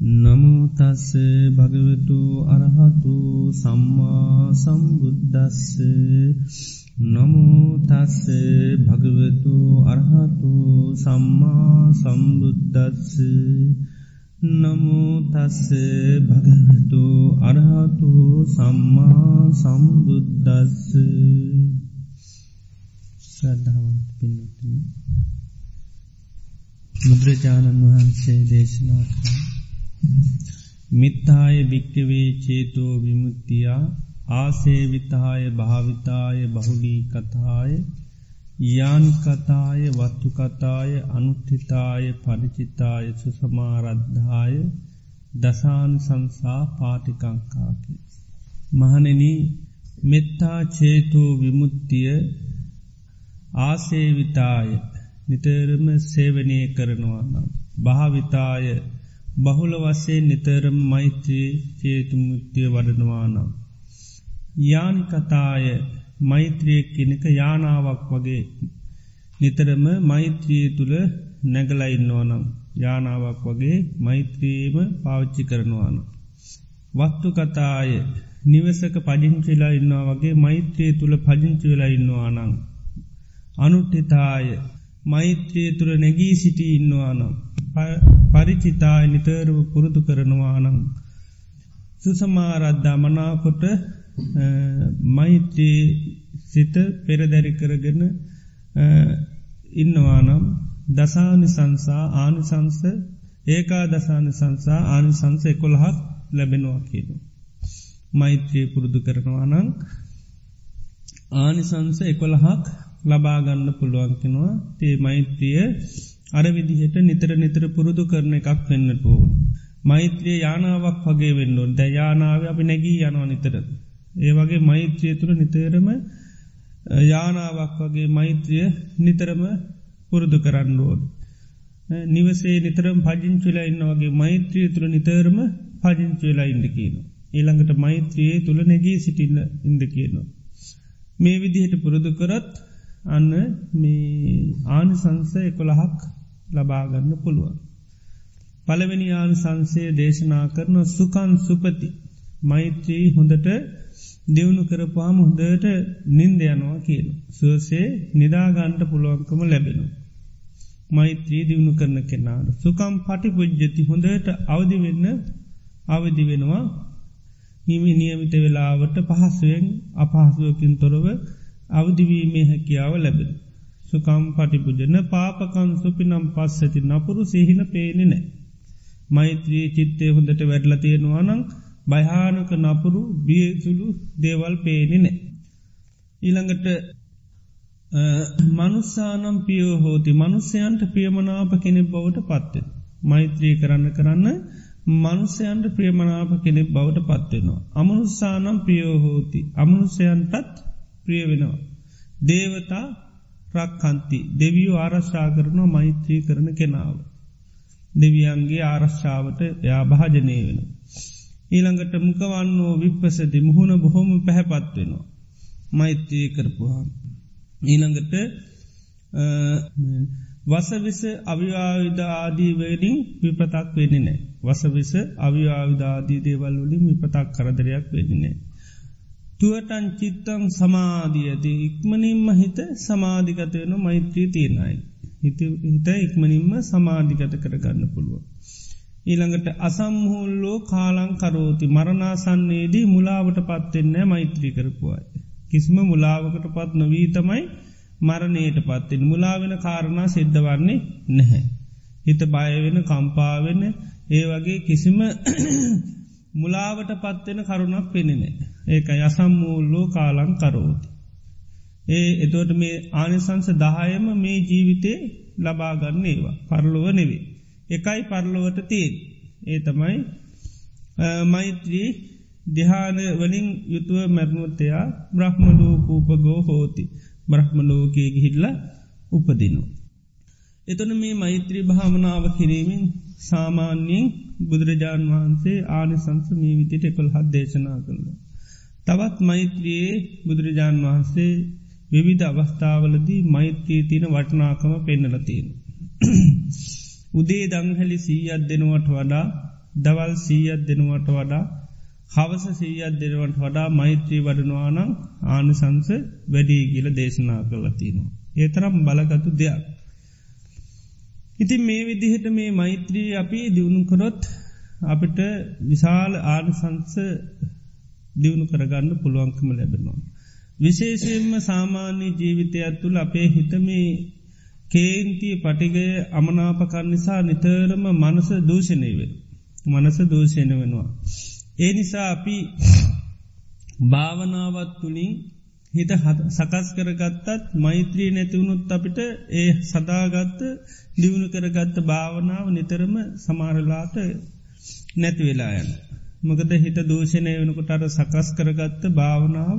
නමුතස්ස භගවතු අරහතු සම්මා සම්බුද්ධස්ස නමුතස්ස භගවතු අරහතු සම්මා සම්බුද්ධස්ස නමුතස්ස භගවතු අරහතු සම්මා සම්බුද්ධස්ස ශ්‍රද්ධාවන්ත පින්නතුනි බුදුරජාණන් වහන්සේ දේශනා කරා මිත්තාය භික්කවේ චේතෝ විමුත්තියා ආසේවිතාය භාවිතාය බහුලී කතාය යානිකතාය වත්තුකතාය අනුත්ථිතාය පරිචිතාය සුසමාරද්ධාය දසාන් සංසා පාටිකංකාකි. මහනෙන මෙත්තා චේතෝ විමුත්තිය ආසේවිතාය නිතරම සේවනය කරනවා නම්. භාවිතාය බහුල වසේ නිතරම මෛත්‍රී චේතුමුත්තිය වඩනවානම්. යාන් කතාය මෛත්‍රිය කෙනෙක යානාවක් වගේ නිතරම මෛත්‍රී තුළ නැගලයින්නවනම් යානාවක් වගේ මෛත්‍රීම පාවිච්චි කරනවාන. වත්තු කතාය නිවසක පජිංචිලා ඉන්නවා වගේ මෛත්‍රී තුළ පජිංචිවෙලා ඉන්නවානං. අනුට්ටිතාය මෛත්‍රී තුළ නැගී සිටි ඉන්නවානම්. පරිචිතාය නිතරව පුරුදු කරනවානං. සුසමාරද්දා මනාකොට මෛත්‍රී සිත පෙරදැරි කරගෙන ඉන්නවානම් දසානි සංසා ආනිසංස ඒකා දසානි සංසා ආනිසංස එකොළහක් ලැබෙනවා කියනු. මෛත්‍රී පුරුදු කරනවානං ආනිසංස එකොළහක් ලබාගන්න පුළුවන්කෙනවා තේ මෛත්‍රිය අර විදිහට නිතර නිතර පුරුදු කරන එකක් වෙන්නට ඕන්. මෛත්‍රිය යානාවක් වගේ වෙන්නඩුවන් ද යානාව අපි නැගී යනවා නිතර. ඒ වගේ මෛත්‍රිය තුළ නිතරම යානාවක් වගේ මෛත්‍රිය නිතරම පුරුදු කරන්න ඕෝඩ. නිවසේ නිතරම් පජිංචුලා ඉන්න වගේ මෛත්‍රිය තුළ නිතරම පජිංචුවෙලා ඉන්න කියන. ඊළඟට මෛත්‍රියයේ තුළ නැගී සිටින්න ඉද කියනවා. මේ විදිහට පුරුදු කරත් අන්න මේ ආනිසංස එකොළහක් ලබාගන්න පුළුවන්. පළවෙනි ආන් සංසේ දේශනා කරන සුකන් සුපති මෛත්‍රී හොඳට දියුණු කරපාම හොඳට නින්ද යනවා කියන. සුවසේ නිදාගන්ට පුළුවන්කම ලැබෙනු. මෛත්‍රී දියුණු කරන කෙනාට. සුකම් පටි පුද්ජති හොඳට අවදි වෙන්න අවදි වෙනවා නිමි නියමිත වෙලාවට පහසුවෙන් අපහසුවකින් තොරව අවදිවීමේ හැකියාව ලැබෙන. සුකම් පටිපුජන පාපකන් සුපිනම් පස් ඇති නපුරු සිහින පේනෙ නෑ. මෛත්‍රී චිත්තය හොඳට වැඩල තියෙනවානං භයානක නපුරු බියසුළු දේවල් පේනෙ නෑ. ඊළඟට මනුස්සානම් පියෝ හෝති මනුස්්‍යයන්ට ප්‍රියමනාප කෙනෙක් බවට පත්වෙන. මෛත්‍රී කරන්න කරන්න මනුස්්‍යයන්ට ප්‍රියමනාප කෙනෙක් බවට පත්වෙනවා. අමනුස්සානම් ප්‍රියෝ හෝති අමනුසයන්ටත් ප්‍රිය වෙනවා. දේවතා රක්කන්ති දෙවියෝ ආරශ්ා කරනවා මෛත්‍රී කරන කෙනාව. දෙවියන්ගේ ආරශ්ාවට යා භාජනය වෙන. ඊළඟට මුකවන්නෝ විප්පසති මුහුණ බොහොම පැහැපත් වෙනවා. මෛත්‍රී කරපුහම්. ඊළඟට වසවිස අවිවාවිධ ආදීවලින් විපතක් වෙන්නේ නෑ. වසවිස අවිවාවිධාදී දේවල් වලින් විපතක් කරදරයක් වෙන්නේ නෑ. තුවටන් චිත්තං සමාධියති ඉක්මනින්ම හිත සමාධිකතයන මෛත්‍රී තියෙනයි. හිත ඉක්මනින්ම සමාධිකත කරගන්න පුළුව. ඊළඟට අසම්හුල්ලෝ කාලංකරෝති මරණාසන්නේදී මුලාවට පත්වෙන්න මෛත්‍රී කරපුවායි. කිසිම මුලාවකට පත් නොවී තමයි මරණයට පත්වෙන් මුලාවෙන කාරණා සිද්ධ වන්නේ නැහැ. හිත බයවෙන කම්පාවෙන ඒ වගේ කිසිම මුලාවට පත්වෙන කරුණක් පෙනෙනේ. ඒක යසම්මූල්ලෝ කාලං කරෝති. ඒ එතෝට මේ ආනිසංස දහයම මේ ජීවිතේ ලබාගන්න ඒවා පරලොව නෙවේ. එකයි පරලොවට තියෙන්. ඒ තමයි මෛත්‍රී දිහාන වලින් යුතුව මැරණුවතයා බ්‍රහ්මලෝ කූපගෝ හෝති බ්‍රහ්මලෝකයේ ගිහිල්ල උපදිනු. එතන මේ මෛත්‍රී භාමනාව කිරීමෙන් සාමාන්‍යයෙන් බුදුරජාණන් වහන්සේ ආනිසංස මේ විදිට එකොල් හත් දේශනා කරනවා. තවත් මෛත්‍රයේ බුදුරජාණන් වහන්සේ විවිධ අවස්ථාවලදී මෛත්‍රී තියන වටනාකම පෙන්නලතියෙන. උදේ දංහැලි සීයත් දෙනුවට වඩා දවල් සීයත් දෙනුවට වඩා හවස සීයත් දෙනවට වඩා මෛත්‍රී වඩනවානං ආනිසංස වැඩී කියල දේශනා කරලතිනවා. ඒතරම් බලගතු දෙයක්. ඉතින් මේ විදිහට මේ මෛත්‍රී අපි දියුණුකරොත් අපිට විශාල ආනිසංස දියුණු කරගන්න පුළුවන්කම ලැබෙනවා. විශේෂයෙන්ම සාමාන්‍ය ජීවිතයක් තුළ අපේ හිතමේ කේන්තිය පටිගය අමනාපකර නිසා නිතරම මනස දූෂණය වෙන. මනස දූෂණ වෙනවා. ඒ නිසා අපි භාවනාවත් තුළින් හිත සකස් කරගත්තත් මෛත්‍රී නැතිවුණුත් අපිට ඒ සදාගත්ත දියුණු කරගත්ත භාවනාව නිතරම සමාරලාට නැතිවෙලා යන. මොකද හිත දූෂණය වෙනකොට අර සකස් කරගත්ත භාවනාව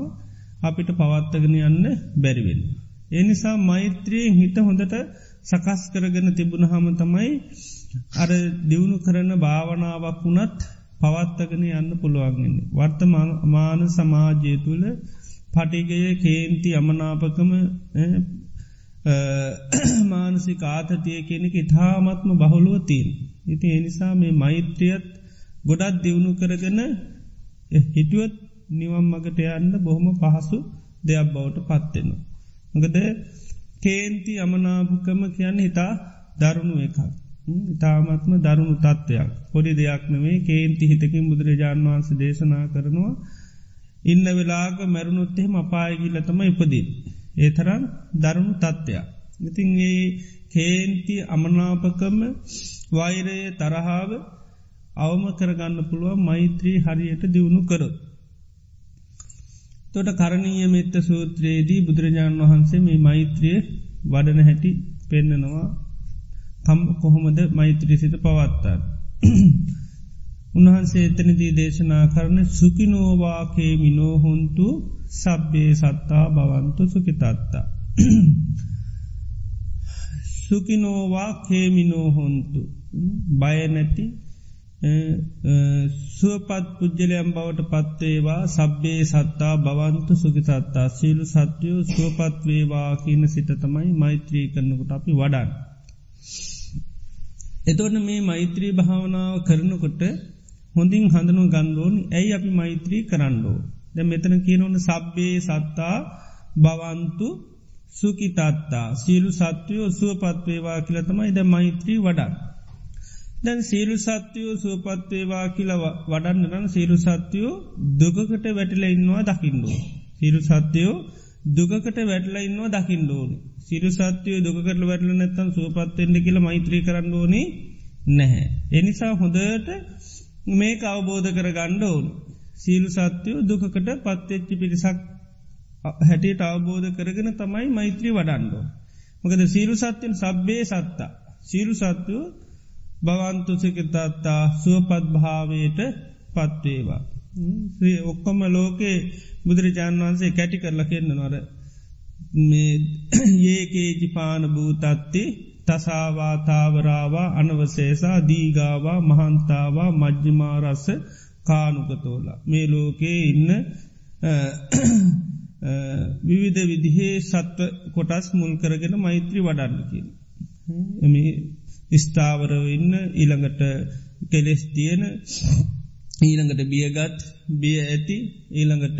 අපිට පවත්තගෙන යන්න බැරිවෙන්. ඒ නිසා මෛත්‍රියෙන් හිත හොඳට සකස් කරගෙන තිබුණ හම තමයි අර දියුණු කරන භාවනාවක් වුණත් පවත්තගෙන යන්න පුළුවන්ගන්නේ. වර්තමාන සමාජය තුළ පටිගය කේන්ති අමනාපකම මානසි කාතතිය කෙනෙක ඉතාමත්ම බහුළුව තිීන්. ඉති එනිසා මේ මෛත්‍රියත් ගොඩත් දියුණු කරගෙන හිටුවත් නිවම් මගට යන්න බොහොම පහසු දෙයක් බවට පත්වෙනවා. මකද කේන්ති අමනාපකම කියන්න හිතා දරුණු එකක්. ඉතාමත්ම දරුණු තත්ත්වයක් පොඩි දෙයක් නෙවේ කේන්ති හිතකින් බුදුරජාණන් වහන්ස දේශනා කරනවා ඉන්න වෙලාග මැරුණුත්තෙම අපායගිල්ලතම ඉපදින්. ඒ තරම් දරුණු තත්ත්වයක්. ඉතින් ඒ කේන්ති අමනාපකම වෛරය තරහාාව අවම කරගන්න පුළුව මෛත්‍රී හරියට දියුණු කරොත්. තොට කරණීය මෙත්ත සූත්‍රයේදී බුදුරජාණන් වහන්සේ මේ මෛත්‍රිය වඩන හැටි පෙන්නනවා කම් කොහොමද මෛත්‍රී සිත පවත්තාන්. උන්වහන්සේ එතනදී දේශනා කරන සුකිනෝවාකේ මිනෝහොන්තු සබ්බේ සත්තා බවන්තු සුකිතත්තා. සුකිනෝවා කේමිනෝහොන්තු බයනැති සුවපත් පුද්ජලයම් බවට පත්වේවා සබ්බේ සත්තා බවන්තු සුගිතත්තා සීලු සත්‍යයෝ සුවපත් වේවා කියන සිත තමයි මෛත්‍රී කරනකොට අපි වඩන්. එතොට මේ මෛත්‍රී භාවනාව කරනකොට හොඳින් හඳනු ගන්ඩෝන් ඇයි අපි මෛත්‍රී කරන්නඩෝ. ද මෙතන කියනවන සබ්බේ සත්තා බවන්තු සුකිතත්තා සීලු සත්වයෝ සුවපත්වේවා කියලතමයි ද මෛත්‍රී වඩන්. දැන් සීලු සත්‍යයෝ සුවපත්වේවා කියලව වඩන්නරන් සීලු සත්‍යයෝ දුකකට වැටල ඉන්නවා දකිින්ඩෝ. සිරු සත්‍යයෝ දුකට වැටල ඉන්නවා දකිින්ඩෝනි. සිරු සත්‍යයෝ දුකට වැටල නැත්තම් සුවපත්වෙන්ඩ කියල මෛත්‍රී කරන්න ඕනේ නැහැ. එනිසා හොඳට මේ අවබෝධ කර ගණ්ඩ ඕන්. සීලු සත්‍යයෝ දුකට පත්තෙච්චි පිරිසක් හැටියට අවබෝධ කරගෙන තමයි මෛත්‍රී වඩන්ඩෝ. මොකද සීලු සත්‍යයෙන් සබ්බේ සත්තා. සීලු සත්‍යයෝ භවන්තුසිකතත්තා සුවපත් භාවයට පත්වේවා. ඔක්කොම ලෝකේ බුදුරජාණන් වහන්සේ කැටි කරල කියන්න නොර මේ ඒකේජි පාන භූතත්ති තසාවාතාවරාවා අනවසේසා දීගාවා මහන්තාවා මජ්්‍යමාරස්ස කානුකතෝලා. මේ ලෝකයේ ඉන්න විවිධ විදිහේ සත්ව කොටස් මුල් කරගෙන මෛත්‍රී වඩන්න කියල. ස්ථාවරව ඉන්න ඊළඟට කෙලෙස් තියෙන ඊළඟට බියගත් බිය ඇති ඊළඟට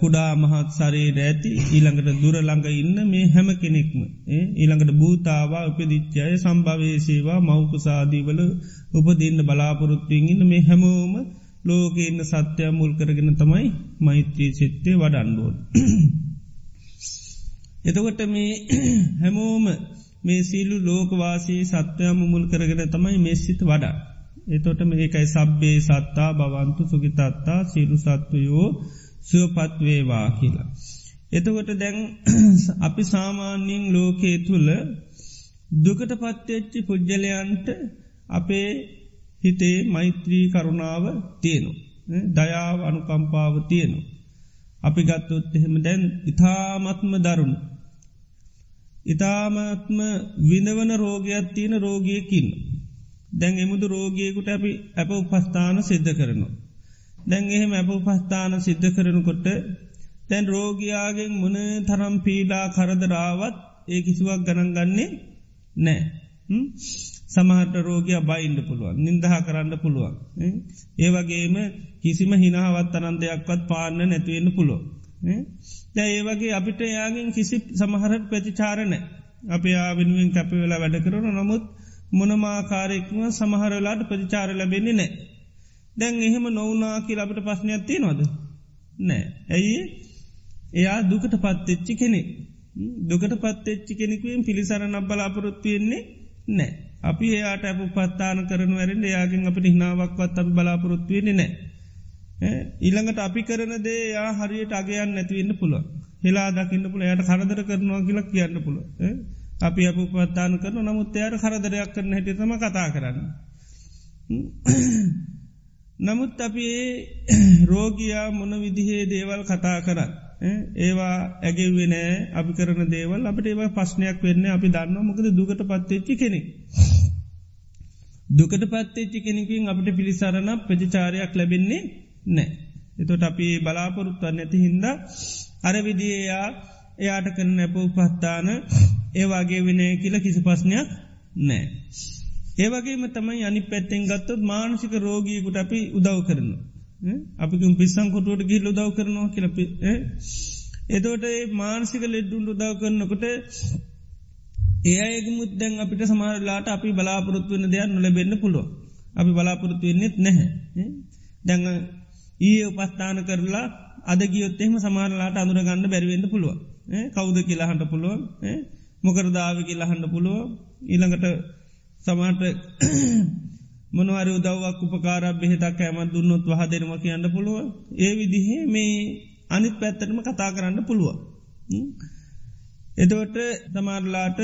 කුඩා මහත් සරේට ඇති ඊළඟට දුර ළඟ ඉන්න මේ හැම කෙනෙක්ම ඊළඟට භූතාවා උපදිච්චය සම්භවේශේවා මෞකුසාදීවල උපදින්න බලාපොරොත්තුවෙන් ඉන්න මේ හැමෝම ලෝක ඉන්න සත්‍යය මුල් කරගෙන තමයි මෛත්‍රී සිත්තේ වඩන්ඩුවන්. එතකොට මේ හැමෝම මේ සීලු ලෝකවාසී සත්‍යයම මුල් කරගෙන තමයි මෙස්සිත වඩා. එතොට මේකයි සබ්බේ සත්තා බවන්තු සුගිතත්තා සීලු සත්වයෝ සුවපත්වේවා කියලා. එතකොට දැන් අපි සාමාන්‍යයෙන් ලෝකයේ තුළ දුකට පත්තෙච්චි පුද්ජලයන්ට අපේ හිතේ මෛත්‍රී කරුණාව තියනු. දයාව අනුකම්පාව තියනු. අපි ගත්තොත් එහෙම දැන් ඉතාමත්ම දරුණු. ඉතාමත්ම විඳවන රෝගයක් තියෙන රෝගයකින්. දැන් එමුදු රෝගයකුට අපි ඇප උපස්ථාන සිද්ධ කරනවා. දැන් එහෙම ඇප උපස්ථාන සිද්ධ කරනකොට තැන් රෝගයාගෙන් මොන තරම් පීඩා කරදරාවත් ඒ කිසිවක් ගණන් ගන්නේ නෑ. සමහට රෝගය බයින්ඩ පුළුවන් නින්දහ කරන්න පුළුවන්. ඒවගේම කිසිම හිනාවත් අනන්දයක්වත් පාන්න නැතිවෙන්න පුළුව. දැ ඒවගේ අපිට යාගෙන් කිසි සමහරට ප්‍රතිචාරණය අප ආවෙනුවෙන් කැප වෙලා වැඩ කරන නමුත් මොනමාකාරෙක්ම සමහරලාට ප්‍රතිචාර ලැබෙන්නේ නෑ. දැන් එහෙම නොවනා කියල අපට ප්‍රශ්නයක් තියෙනවද. නෑ. ඇයි එයා දුකට පත්තෙච්චි කෙනෙ. දුකට පත්තෙච්චි කෙනෙකුවෙන් පිළිසරණ බලාපොරොත්තුවෙන්නේ නෑ. අපි එයාට අප පත්තාන කරන වැරෙන් එයාගෙන් අපට හිනාවක්වත් අප බලාපොරොත්තුවෙන්නේ නෑ. ඊළඟට අපි කරන දේ යා හරියට අගයන් නැතිවන්න පුළුව. හෙලා දකින්න පුළ යට කරදර කරනවා කියලා කියන්න පුළුව. අපි අප පත්තාන කරන නමුත් එයට කරදරයක් කරන හැටිතම කතා කරන්න. නමුත් අපි රෝගයා මොන විදිහේ දේවල් කතා කරන්න. ඒවා ඇගෙවෙනෑ අපි කරන දේවල් අපට ඒවා පස්්නයක් වෙන්න අපි දන්න මොකද දුකට පත්තච්චි කෙනෙක්. දුකට පත්තච්චි කෙනෙකින් අපට පිළිසරණ ප්‍රචචාරයක් ලැබෙන්නේ නෑ. එතොට අපි බලාපොරොත්තුව නැති හින්ද අර විදියා එයාට කරන නැප උපත්තාන ඒවාගේ විනය කියල කිසි පස්්නයක් නෑ. ඒවගේම තමයි අනි පැත්තෙන් ගත්තොත් මානසික රෝගීකුට අපි උදව් කරන. අපිකුම් පිස්සං කොටුවට ගිල් උදව් කරනවා කියලපි එතෝට ඒ මානසික ලෙඩ්ඩුන්ට උදව් කරනකොට ඒයගේ මුද්දැන් අපිට සමාරලාට අපි බලාපොරොත්තු වන්න දෙයක් නොලබෙන්න්න පුළුව අපි බලාපොරොත්තු වෙන්නෙත් නැහැ දැඟ ඒ උපස්ථාන කරලා අදගියොත් එහෙම සමාරලාට අඳුරගන්න බැරිවෙන්න පුළුව කෞද කියලාහන්ට පුළුව මොකරදාව කියලාහන්න පුළුව ඊළඟට සමාට මොනවර උදව්වක් උපකාර බෙහෙතක් ඇමත් දුන්නොත් වහ දෙනම කියන්න පුළුව ඒ විදිහේ මේ අනිත් පැත්තරම කතා කරන්න පුළුව එදවට තමාරලාට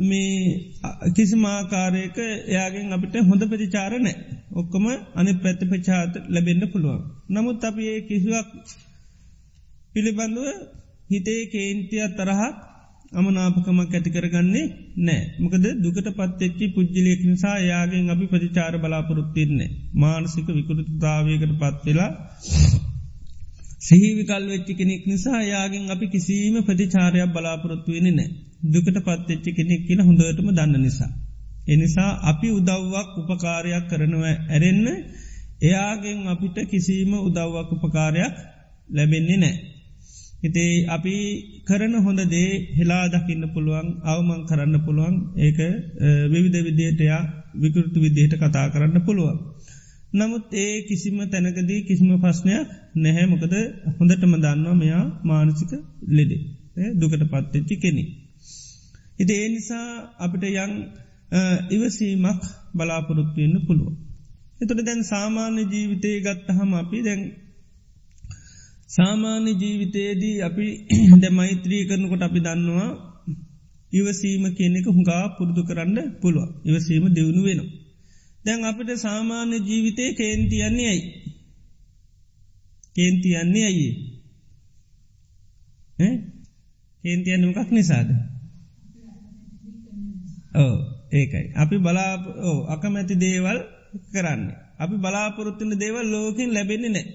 මේ කිසිමාකාරයක එයාගෙන් අපිට හොඳ ප්‍රතිචාරණෑ ඔක්කොම අනි පැත්ත පචාත ලැබෙන්න්න පුළුවන්. නමුත් අපි ඒ කිසිවක් පිළිබඳුව හිතේ කේන්තිය තරහක් අමනාපකමක් ඇති කරගන්නේ නෑ මොකද දුකට පත්තෙච්චි පුද්ජලියක නිසා යාගෙන් අපි ප්‍රතිචාර බලාපොරොත්තින්නේ මානසික විකෘතතාවයකට පත්වෙලා සිහිවිකල් වෙච්චි කෙනෙක් නිසා යාගෙන් අපි කිසිීම ප්‍රතිචාරයක් බලාපොරොත්තුවෙන නෑ දුකට පත්තෙච්චි කෙනෙක් කියල හොඳටම දන්න නිසා. එනිසා අපි උදව්වක් උපකාරයක් කරනව ඇරෙන්න එයාගෙන් අපිට කිසිීම උදව්වක් උපකාරයක් ලැබෙන්නේ නෑ. හිතේ අපි කරන හොඳ දේ හෙලා දකින්න පුළුවන් අවමං කරන්න පුළුවන් ඒක විවිධ විදිහටයා විකෘතු විදිහට කතා කරන්න පුළුවන්. නමුත් ඒ කිසිම තැනකදී කිසිම ප්‍රශ්නයක් නැහැ මොකද හොඳටම දන්නවා මෙයා මානසික ලෙඩේ දුකට පත්තච්චි කෙනෙ. හිති ඒ නිසා අපිට යං ඉවසීමක් බලාපොරොත්තුවෙන්න පුළුව. එතොට දැන් සාමාන්‍ය ජීවිතය ගත්තහම අපි දැන් සාමාන්‍ය ජීවිතයේදී අපි ද මෛත්‍රී කරනකොට අපි දන්නවා ඉවසීම කියනෙක හුඟා පුරුදු කරන්න පුළුව ඉවසීම දියුණු වෙනවා. දැන් අපිට සාමාන්‍ය ජීවිතය කේන්තියන්නේ ඇයි. කේන්තියන්නේ ඇයි. කේන්තියන්න මොකක් නිසාද. ඕ ඒකයි. අපි බලා අකමැති දේවල් කරන්න. අපි බලාපොරොත්තුන දේවල් ලෝකින් ලැබෙන්නේ නෑ.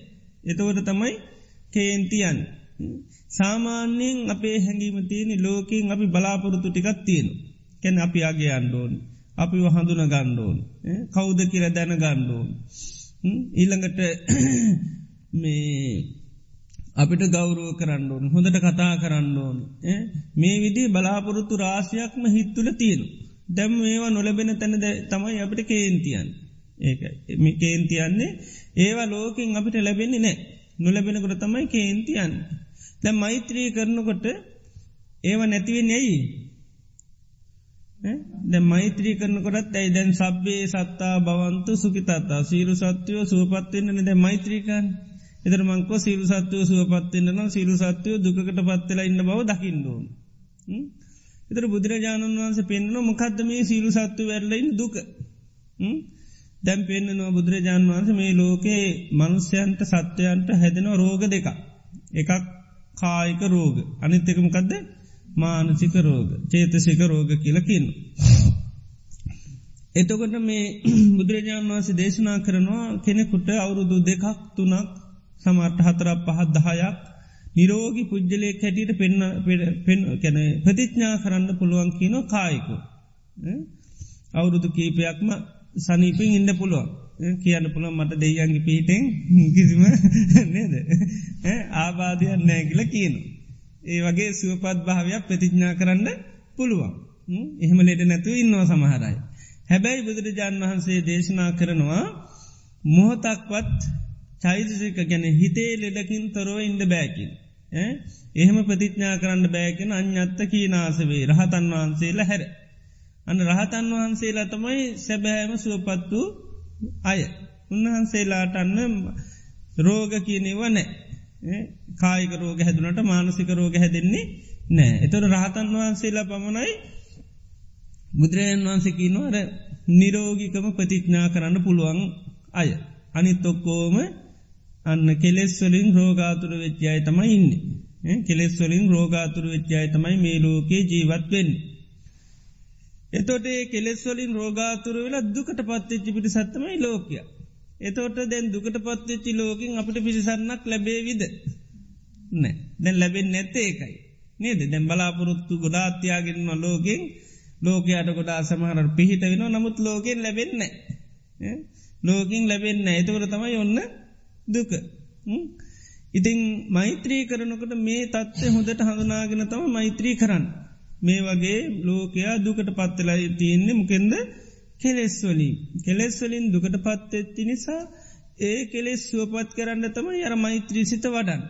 එතවට තමයි කේන්තියන්. සාමාන්‍යයෙන් අපේ හැඟීම තියෙන ලෝකින් අපි බලාපොරොත්තු ටිකත් තියෙන. කැන අපි අගේ අන්ඩෝන්. අපි හඳුන ගණ්ඩෝන්. කෞුද කියල දැන ගණ්ඩෝන්. ඊළඟට මේ අපිට ගෞරුව කරන්නඩෝන් හොඳට කතා කරන්නඩෝන්. මේ විදි බලාපොරොත්තු රාසියක්ම හිත්තුල තියෙනු. දැම් ඒවා නොලබෙන තැනද තමයි අපිට කේන්තියන්. ඒකයි කේන්තියන්නේ ඒවා ලෝකින් අපිට ලැබෙන්නේ නෑ. නොලැබෙනකොට තමයි කේන්තියන්. දැ මෛත්‍රී කරනකොට ඒව නැතිවෙන් ඇයි. ද මෛත්‍රී කරනකොටත් ඇයි දැන් සබ්බේ සත්තා බවන්තු සුකිතත්තා සීරු සත්‍යයෝ සුවපත්වවෙන්න ද මෛත්‍රීකන් එතර මංකෝ සීරු සත්වය සුවපත්වවෙන්න නම් සීරු සත්‍යයෝ දුකට පත්වෙලා ඉන්න බව දකිින්ඩෝන්. එතර බුදුරජාණන් වහන්ස පෙන්න්න මොකක්ද මේ සීරු සත්තු වැරලයින් දුක. දැම් පෙන්න්නනවා බුදුරජාණන් වහන්ස මේ ලෝකයේ මනුස්්‍යයන්ට සත්වයන්ට හැදෙන රෝග දෙක. එකක් කායික රෝග අනිත්තකමකක්ද මානසික රෝග චේතසික රෝග කියලකින්න. එතකොට මේ බුදුරජාණන් වහන්සේ දේශනා කරනවා කෙනෙකුට අවුරුදු දෙකක් තුනක් සමර්ට හතරක් පහත් දහයක් නිරෝගි පුද්ජලය කැටියට පෙන්න කැන ප්‍රතිඥා කරන්න පුළුවන් කියනො කායිකු. අවුරුදු කීපයක්ම සනීපින් ඉන්න පුළුවන් කියන්න පුළ මට දෙයන්ගේ පිහිටෙන් කිසිම නේද ආබාධයක් නෑගිල කියන. ඒ වගේ සුවපත් භාවයක් ප්‍රතිඥා කරන්න පුළුවන්. එහෙම ලෙට නැතුව ඉන්නවා සමහරයි. හැබැයි බුදුරජාණන් වහන්සේ දේශනා කරනවා මොහොතක්වත් චෛතසික ගැන හිතේ ලෙඩකින් තොරව ඉන්ඩ බෑකින්. එහෙම ප්‍රතිඥා කරන්න බෑකෙන අඥත්ත කීනාසවේ රහතන් වහන්සේලා හැර. අන්න රහතන් වහන්සේලා තමයි සැබෑම සුවපත් වූ අය. උන්වහන්සේලාට අන්න රෝග කියනෙව නෑ. කායික රෝග හැදුනට මානසික රෝග හැදෙන්නේ නෑ. එතොට රහතන් වහන්සේලා පමණයි බුදුරජන් වහන්සකිනවර නිරෝගිකම ප්‍රතිඥා කරන්න පුළුවන් අය. අනිත් ඔක්කෝම අන්න කෙලෙස්වලින් රෝගාතුර වෙච්්‍යය තමයි ඉන්න. කෙලෙස්වලින් රෝගාතුර වෙච්්‍යය තමයි මේ ලෝකේ ජීවත්වෙන්. එතොට කෙලෙස්වලින් රෝගාතුර වෙලා දුකට පත්වෙච්චි පිටි සත්තමයි ලෝකය. එතෝට දැන් දුකට පත්වෙච්චි ලෝකින් අපට පිසිසන්නක් ලැබේ විද. නෑ දැන් ලැබෙන් නැත්තේ එකයි. නේද දැම් බලාපොරොත්තු ගොඩාත්‍යයාගෙන්ම ලෝකෙන් ලෝකයට ගොඩා සමහර පිහිට වෙන නමුත් ලෝකෙන් ලැබෙන්නේ. ලෝකින් ලැබෙන්න එතකට තමයි ඔන්න දුක. ඉතිං මෛත්‍රී කරනකට මේ තත්ත්ය හොඳට හඳුනාගෙන තම මෛත්‍රී කරන්න. මේ වගේ ලෝකයා දුකට පත්වෙලා තියෙන්නේ මොකෙන්ද කෙලෙස්වලින්. කෙලෙස්වලින් දුකට පත්තෙත්ති නිසා ඒ කෙලෙස් සුවපත් කරන්න තම යර මෛත්‍රී සිත වඩන්.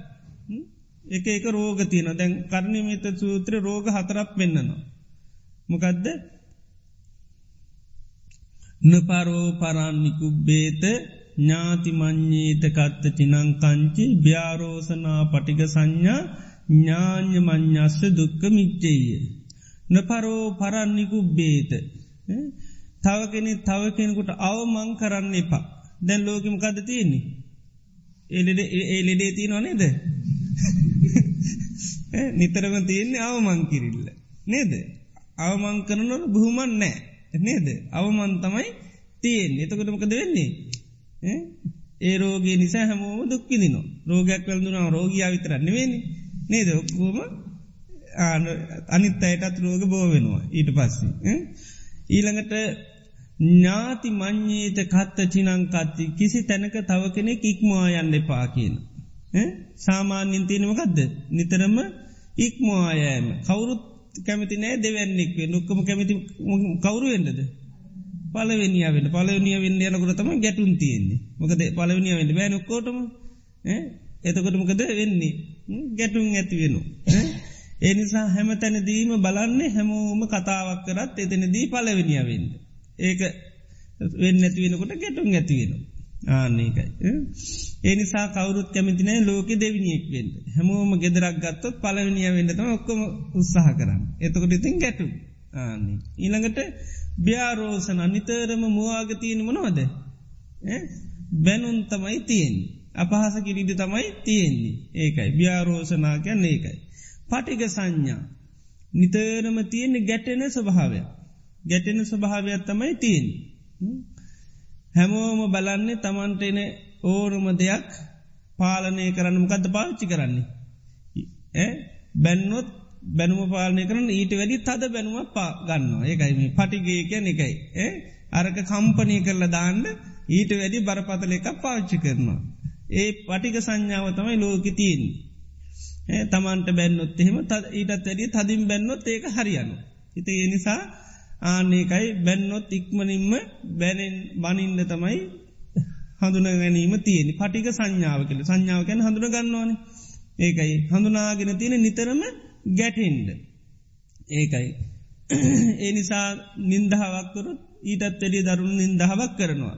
එක එක රෝග තියන දැන් කරණමිත සූත්‍ර රෝග හතරක් පෙන්න්නනවා. මොකදද නපරෝ පරන්නිකු බේත ඥාතිමං්්‍යීත කත්ත චිනංකංචි ්‍යාරෝසනා පටික සංඥා ඥාඥ මං්ඥස්ස දුක්ක මිච්චේය. නපරෝ පරන්නිකු බේත. තව කෙනෙ තව කෙනෙකුට අවමං කරන්න එපා. දැන් ලෝකම කද තියෙන්නේ. එලෙඩ ඒලෙඩේ තිය නොනේද. නිතරම තියෙන්නේ අවමං කිරිල්ල. නේද. අවමං කරනොට බහුමන් නෑ. නේද. අවමන් තමයි තියෙන් එතකොටමකද වෙන්නේ. ඒ රෝගේ නිසා හැමෝම දුක්කිදිනවා. රෝගයක් වැල්දුනාව රෝගයා විතරන්න වෙන්නේ. නේද? ඔක්කෝම අනිත් අයටත් රෝග බෝ වෙනවා ඊට පස්සේ. ඊළඟට ඥාති මං්්‍යීත කත්ත චිනංකත්ති කිසි තැනක තව කෙනෙ ඉක්මවා යන්න එපා කියන. සාමාන්‍යින් තියෙනමකක්ද නිතරම ඉක්මවායෑම කවුරුත් කැමති නෑ දෙවැන්නෙක්වේ නොක්කම කැමති කවුරු වෙන්නද. පලවෙනිියාවෙන් පලවනිිය වෙන්න යනකොට තම ගැටුන් තියෙන්නේ. මොකද පලවනිිය වෙන්න බෑනොක්කෝටම එතකොටමකද වෙන්නේ? ගැටුන් ඇති වෙන. ඒ නිසා හැම තැනදීම බලන්නේ හැමෝම කතාවක් කරත් එතනදී පලවෙනිිය වෙන්න. ඒක වෙන්න ඇති වෙනකොට ගැටුන් ඇතිවෙන. ආන්නේකයි. ඒ නිසා කවරුත් කැමතිනෑ ලෝක දෙවිනිියෙක් වෙන්න. හැමෝම ගෙදරක් ගත්තොත් පලවනිිය වෙන්නතම ඔක්කොම උත්සාහ කරන්න. එතකොට ඉතින් ගැටු. ආන්නේ. ඊළඟට ්‍යාරෝසන නිතරම මවාගතියන මනවද. බැනුන් තමයි තියෙන්. අපහස කිරිඩි තමයි තියෙන්නේ ඒකයි ්‍යාරෝසනාකයන් ඒකයි. පටික සංඥා. නිතරම තියෙන්නේ ගැටෙන ස්වභාවය. ගැටෙන ස්වභාවයක් තමයි තියෙන්. හැමෝම බලන්නේ තමන්ටෙන ඕනම දෙයක් පාලනය කරන්න මොකක්ද පාච්චි කරන්නේ. බැන්නොත් බැනුම පාලනය කරන ඊට වැඩි තද බැනුව පා ගන්නවා ඒකයි පටිගේකැන එකයි. අරක කම්පනී කරලා දාන්න ඊට වැඩි බරපතල එක පාච්චි කරනවා. ඒ පටික සංඥාව තමයි ලෝකතිීන්. තමන්ට බැන්නොත් එහෙම ඊටත් වැඩි තදින් බැන්නොත් ඒක හරියනු. හිත ඒ නිසා ආන්නේකයි බැන්නොත් ඉක්මනින්ම බැනෙන් බනින්ද තමයි හඳුන ගැනීම තියෙන පටික සංඥාව කළ සංඥාව ගැන හඳුන ගන්නවාන. ඒකයි. හඳුනාගෙන තියෙන නිතරම ගැටෙන්ඩ ඒකයි. ඒ නිසා නින්දහාවක්කරොත් ඊටත් වැඩිය දරුණු නින්දහාවක් කරනවා.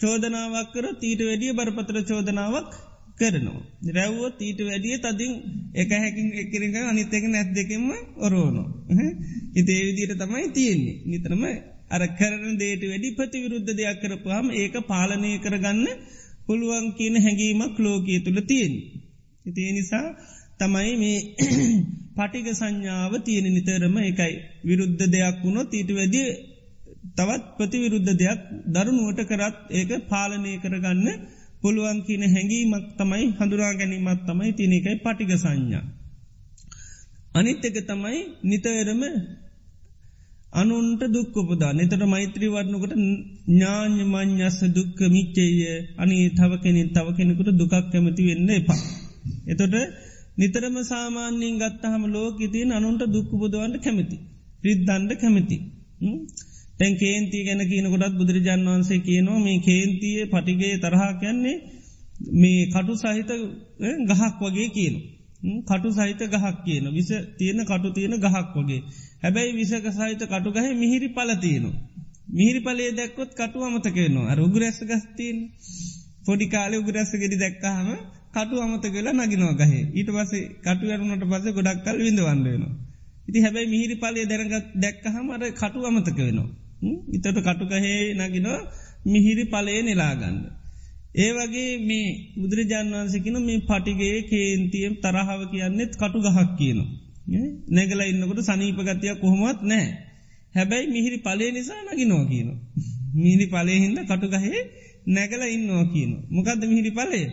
චෝදනාවක් කර ඊට වැඩිය බරපතර චෝදනාවක් කරනවා. රැව්වොත් ඊට වැඩිය තදින් එක හැකින් එකරක අනිත්තක නැත් දෙකෙම ඔරෝනො. ඉතේ විදියට තමයි තියෙන්නේ නිතරම අර කරන දේට වැඩි ප්‍රතිවිරුද්ධ දෙයක් කරපුහම ඒක පාලනය කරගන්න පුළුවන් කියන හැඟීමක් ලෝකයේ තුළ තියෙන්. ඉතිේ නිසා තමයි මේ පටික සංඥාව තියෙන නිතරම එකයි විරුද්ධ දෙයක් වුණොත් ඊට වැඩිය තවත් ප්‍රතිවිරුද්ධ දෙයක් දරුණුවට කරත් ඒක පාලනය කරගන්න පුළුවන් කියන හැඟීමක් තමයි හඳුරා ගැනීමත් තමයි තිනකයි පටික සංඥා. අනිත් එක තමයි නිතරම අනුන්ට දුක්කොපදා නතට මෛත්‍රී වරණකට ඥාඥ මං්ඥස්ස දුක්ක මිච්චේය අනි තව කෙනෙ තව කෙනෙකුට දුකක් කැමති වෙන්න එපා. එතොට නිතරම සාමාන්‍යයෙන් ගත්තහම ලෝක ඉතින් අනුන්ට දුක්කපුදවන්ට කැමති. රිද්දන්ඩ කැමති. තැන් කේන්ති ගැන කියනකොටත් බුදුරජාන් වන්සේ කියනවා මේ කේන්තියේ පටිගේ තරහා කියන්නේ මේ කටු සහිත ගහක් වගේ කියන. කටු සහිත ගහක් කියන විස තියෙන කටු තියෙන ගහක් වගේ. හැබැයි විසක සහිත කටු ගහ මිහිරි පලතියනවා. මිහිරි පලේ දැක්කොත් කටු අමතකයනවා අර උගරැස්ස ගස්තිීන් පොඩි කාලෙ උගරැස්ස ගෙඩි දැක්කහම කටු අමත කියලා නගිනවා ගහේ ඊට පසේ කටු අරුණට පස ගොඩක් කල් විඳ වන්ඩයනවා. ඉති හැබැයි මිහිරි පලේ දැනගත් දැක්කහම අර කටු අමතක වෙනවා. ඉතට කටුකහේ නගිනවා මිහිරි පලේ නිලාගන්න. ඒ වගේ මේ බුදුරජාන් වන්සකින මේ පටිගේ කේන්තියම් තරහාව කියන්නෙත් කටු ගහක් කියනවා. නැගල ඉන්නකොට සනීපගතිය කොහොමත් නෑ. හැබැයි මිහිරි පලේ නිසා නගිනෝ කියන. මිහිරි පලේහින්ද කටු ගහේ නැගල ඉන්නවා කියන. මොකක්ද මිහිරි පලේ.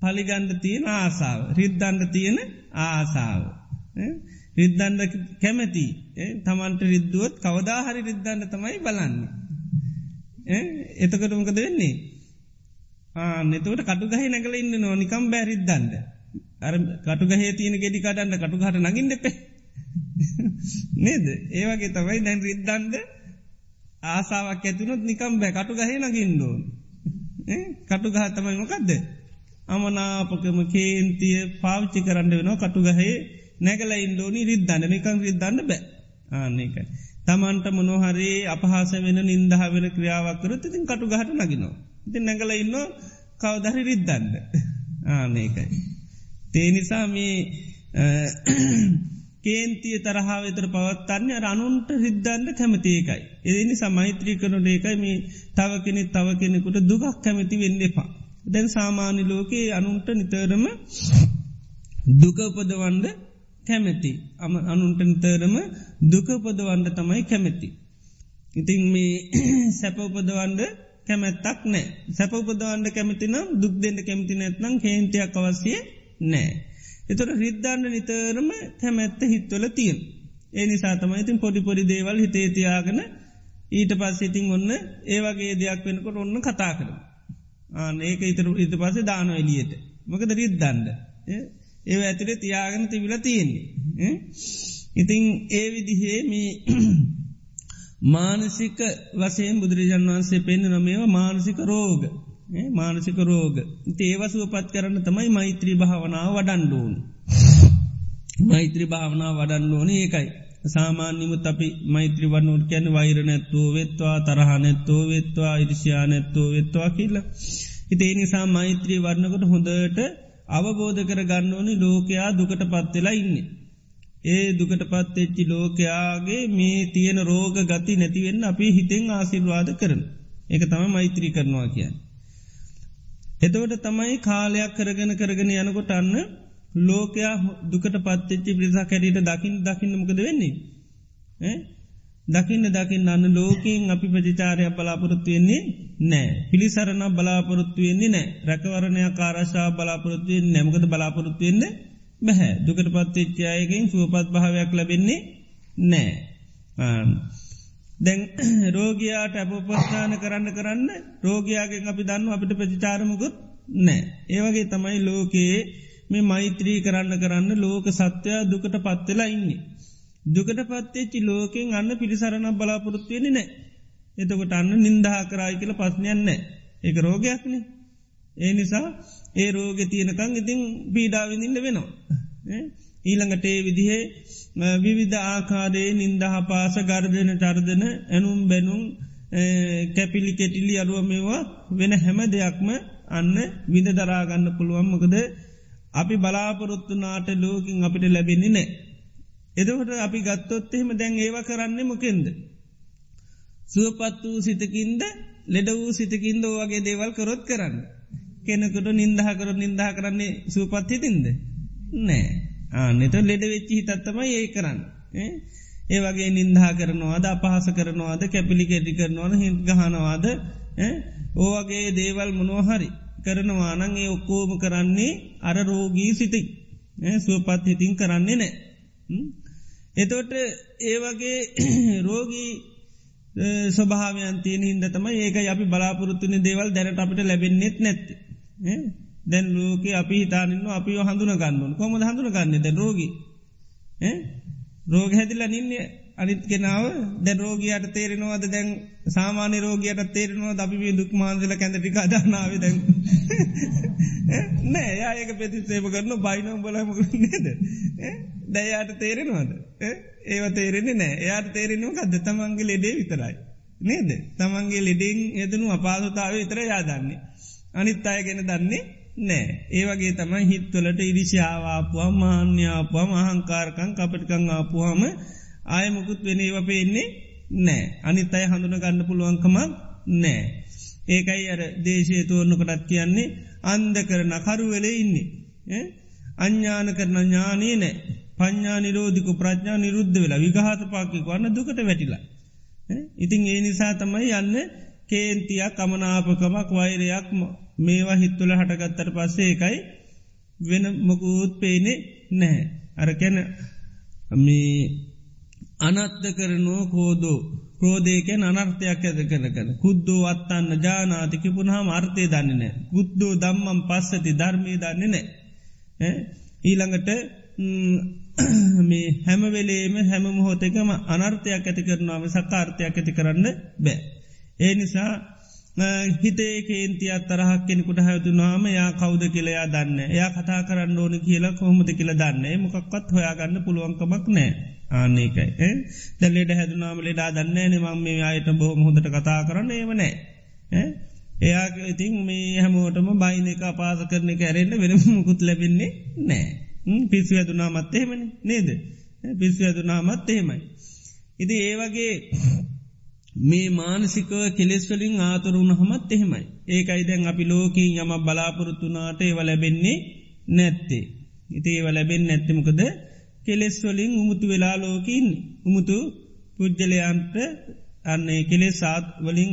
පලිගන්ඩ තියෙන ආසාාව. රිද්දන්ඩ තියෙන ආසාාව. රිද්දන්ඩ කැමැති තමන්ට රිද්දුවත් කවදාහරි රිද්දන්න තමයි බලන්නේ. එතකට මොකද වෙන්නේ. ආනෙතවට කටුගහ නැකල ඉන්න නොනිකම් බැරිද්දන්ද. අර කටුගහේ තියෙන ගෙඩි කටන්න කටුහට නගින් දෙපේ. නේද ඒවගේ තමයි දැන් රිද්දන්ද ආසාාවක් ඇතුනොත් නිකම් බෑ කටුගහේ නගින්ඩෝන්. කටුගහ තමයි මොකක්ද. අමනාපකම කේන්තිය පාවිච්චි කරන්න වෙනවා කටුගහේ නැගල ඉන්ඩෝනි රිද්දන්න නිකං රිද්දන්න බෑ ආන්නේකයි. තමන්ට මොනොහරේ අපහස වෙන නින්දහ වෙන ක්‍රියාවක්කර තිතින් කටු ගහට නගෙනවා. ඉති නැගල ඉන්න කවදහරි රිද්දන්න ආනේකයි. තේනිසා මේ කේන්තිය තරහා වෙතර පවත්තන්නේ අනුන්ට රිද්දන්න කැමතිේකයි. එදනි සමෛත්‍රී කරනු ඒකයි මේ තව කෙනෙ තව කෙනෙකුට දුගක් කැමති වෙන්න එපා. දැන් සාමාන්‍ය ලෝකයේ අනුන්ට නිතරම දුකපදවන්ඩ කැමැති. අම අනුන්ට නිතරම දුකපදවන්ඩ තමයි කැමැති. ඉතින් මේ සැපවපදවන්ඩ කැමැත්තක් නෑ සැපවපදවන්ඩ කැමතිනම් දුක් දෙන්න කැමති නැත්නම් කේන්තියක් අවස්සිය නෑ. එතොට රිද්ධාන්න නිතරම කැමැත්ත හිත්වල තියෙන්. ඒ නිසා තමයි ඉතින් පොඩි පොඩි දේවල් හිතේතියාගෙන ඊට පස් ඉතින් ඔන්න ඒවගේ දෙයක් වෙනකොට ඔන්න කතා කරම. ඒක ඉතර ඉත පසේ දාන එලියට මකද රිද්දන්ඩ ඒ ඇතුරේ තියාගෙන තිබිල තියෙන්නේ. ඉතිං ඒ විදිහේ මේ මානසික වසයෙන් බුදුරජන් වන්සේ පෙන්න්න නොමේවා මානසික රෝග මානසික රෝග ඒවසුව පත් කරන්න තමයි මෛත්‍රී භාවනාව වඩන්ඩෝන්. මෛත්‍රී භාවනාව වඩන්න ඕන ඒකයි. සාමාන්‍යමුත් අපි මෛත්‍රී වන්නුවට කැන වෛර නැත්තෝ වෙත්වා තරහනැත්තෝ වෙත්වා ඉරිෂයා නැත්තෝ වෙත්වා කියලා. ඉතේ නිසා මෛත්‍රී වර්ණකට හොඳට අවබෝධ කර ගන්න ඕනි ලෝකයා දුකට පත්වෙලා ඉන්නේ. ඒ දුකට පත්තෙච්චි ලෝකයාගේ මේ තියෙන රෝග ගති නැතිවෙන්න අපි හිතෙන් ආසිල්වාද කරන. එක තම මෛත්‍රී කරනවා කියන්න. එතවට තමයි කාලයක් කරගෙන කරගෙන යනකොට අන්න ලෝකයා දුකට පත්තච්චි ප්‍රිසා කැරට දකිින් දකින්නමකද වෙන්නේ. දකින්න දකින්න අන්න ලෝකින් අපි ප්‍රචිචාරය බලාපොරොත්තු වෙන්නේ නෑ පිළිසරණ බලාපොරොත්තු වෙන්නේ නෑ රැකවරණය කාරශා බලාපොරොත්තුවෙන් නැමකද බලාපොරොත්තු වෙන්න බැහැ දුකට පත්තච්චායකින් සුවපත් භාවයක් ලැබෙන්නේ නෑ. දැන් රෝගයාට අපපස්ථාන කරන්න කරන්න රෝගයාගෙන් අපි දන්න අපිට ප්‍රචිචාරමකුත් නෑ. ඒවගේ තමයි ලෝකයේ මේ මෛත්‍රී කරන්න කරන්න ලෝක සත්‍යයා දුකට පත්වෙලා ඉන්නේ. දුකට පත්තේච්චි ලෝකෙන් අන්න පිළිසරණ බලාපොරොත්තුවෙන නෑ. එතකොට අන්න නින්දහා කරායි කියල පස්්නයන්න ඒක රෝගයක්න. ඒ නිසා ඒ රෝග තියනකං ඉතින් පීඩාවිඳින්න වෙනවා. ඊළඟට ඒ විදිහේ විවිධ ආකාරයේ නින්දහ පාස ගර්ධන චර්ධන ඇනුම් බැනුම් කැපිලි කෙටිලි අරුව මේවා වෙන හැම දෙයක්ම අන්න විඳ දරාගන්න පුළුවන්මකද අපි බලාපොරොත්තු නාට ලෝකින් අපිට ලැබෙන්නේ නෑ. එදකට අපි ගත්තොත් එහෙම දැන් ඒව කරන්නේ මොකෙන්ද. සුවපත් වූ සිතකින්ද ලෙඩ වූ සිතකින්ද වගේ දේවල් කරොත් කරන්න. කෙනකට නින්දහ කර නින්දා කරන්නේ සුවපත් හිතින්ද. නෑ ආනෙත ලෙඩ වෙච්චි හිතත්තම ඒ කරන්න. ඒ වගේ නින්දහා කරනවාද අපහස කරනවාද කැපිලි කෙටි කරනවාද හිත් ගහනවාද ඕවගේ දේවල් මොනෝහරි කරනවානං ඒ ඔක්කෝම කරන්නේ අර රෝගී සිති සුවපත් හිතින් කරන්නේ නෑ. එතොට ඒ වගේ රෝගී ස්වභාවයන් තියෙන හින්ද තමයි ඒක අපි බලාපොරත්තුන දේවල් දැනට අපිට ලැබෙන්න්නෙත් නැත්ත. දැන් ලෝක අපි හිතානන්න අපි හඳුන ගන්නු කොම හඳුන ගන්න දැ රෝග. රෝග හැදිල නින්නේ අනිත් කෙනාව දැ රෝගයට තේරෙනවාද? දැන් සාමාන්‍ය රෝගයට තේරෙනවා දපි දුක් මාන්දල කැඳටික අදන්නාව දැන්. නෑ යායක පෙති සේප කරන බයිනම් බලම නේද? දැයාට තේරෙනවාද? ඒව තේරෙන්නේ නෑ. එයාට තේරෙනවා ගද තමන්ගේ ලෙඩේ විතරයි. නේද? තමන්ගේ ලෙඩෙන් එදනු අපාදතාව විතර යාදන්නේ අනිත් අය ගෙන දන්නේ නෑ. ඒවගේ තමයි හිත්වලට ඉරිශාවාපුවා මාන්‍යාපුවා මහංකාරකං කපටිකං ආපුහම ආය මුකුත් වෙන ඒව පේන්නේ නෑ අනිත් අය හඳුන ගන්න පුළුවන්කමක් නෑ ඒකයි අර දේශය තෝරණකටත් කියන්නේ අන්ද කරන කරුවෙල ඉන්නේ. අඥ්ඥාන කරන ඥානී නෑ පඥ්ඥා නිරෝධික ප්‍රඥා නිරුද්ධ වෙලා විගහත පාකික වන්න දුකට වැටිලා. ඉතින් ඒ නිසා තමයි යන්න කේන්තියක් කමනාපකමක් වෛරයක් මේවා හිත්තුල හටගත්තර පස්සේ එකයි වෙන මොකුත් පේනෙ නැහැ. අරකැන මේ අනත්ත කරනුව කෝදෝ. ක්‍රෝධයකෙන් අනර්ථයක් ඇද කනකන කුද්දෝ අත්තන්න ජානාතිකි පුුණහම අර්ථය දන්නේනෑ ගුද්දෝ දම්මම් පස්සති ධර්මී දන්නේ නෑ ඊළඟට මේ හැමවෙලේම හැම මොහෝතකම අනර්ථයක් ඇති කරනාව සකාර්ථයක් ඇති කරන්න බෑ. ඒ නිසා හිතේ කේන්තිය අත්තරහක් කෙනෙකුට හැතුනාම යා කෞද කියලයා දන්න එයා කතා කරන්න ඕන කියලා කොහොමද කියල දන්න මොකක්වත් හොයාගන්න පුළුවන්කමක් නෑ ආනකයි දැලෙට හැදුනාම ලෙඩා දන්න නමං මේ අයට බොහොම හොඳට කතා කරන්න ඒවනෑ එයා ඉතින් මේ හැමෝටම බයින එක අපාස කරන එක ඇරෙන්න්න වෙන මුකුත් ලැබෙන්නේ නෑ පිස්සු ඇදුනාමත් එහෙමනි නේද? පිස්සු ඇදුනාමත් එහෙමයි. ඉති ඒවගේ මේ මානසික කෙලෙස්වලින් ආතුරුණ හමත් එහෙමයි. ඒකයි දැන් අපි ලෝකින් යම බලාපොරොත්තුනාට ඒව ලැබෙන්නේ නැත්තේ. ඉති ඒව ලැබෙන් නැත්තමකද කෙලෙස්වලින් උමුතු වෙලා ලෝකින් උමුතු පුද්ජලයන්ට අන්නේ කෙලෙ සාත් වලින්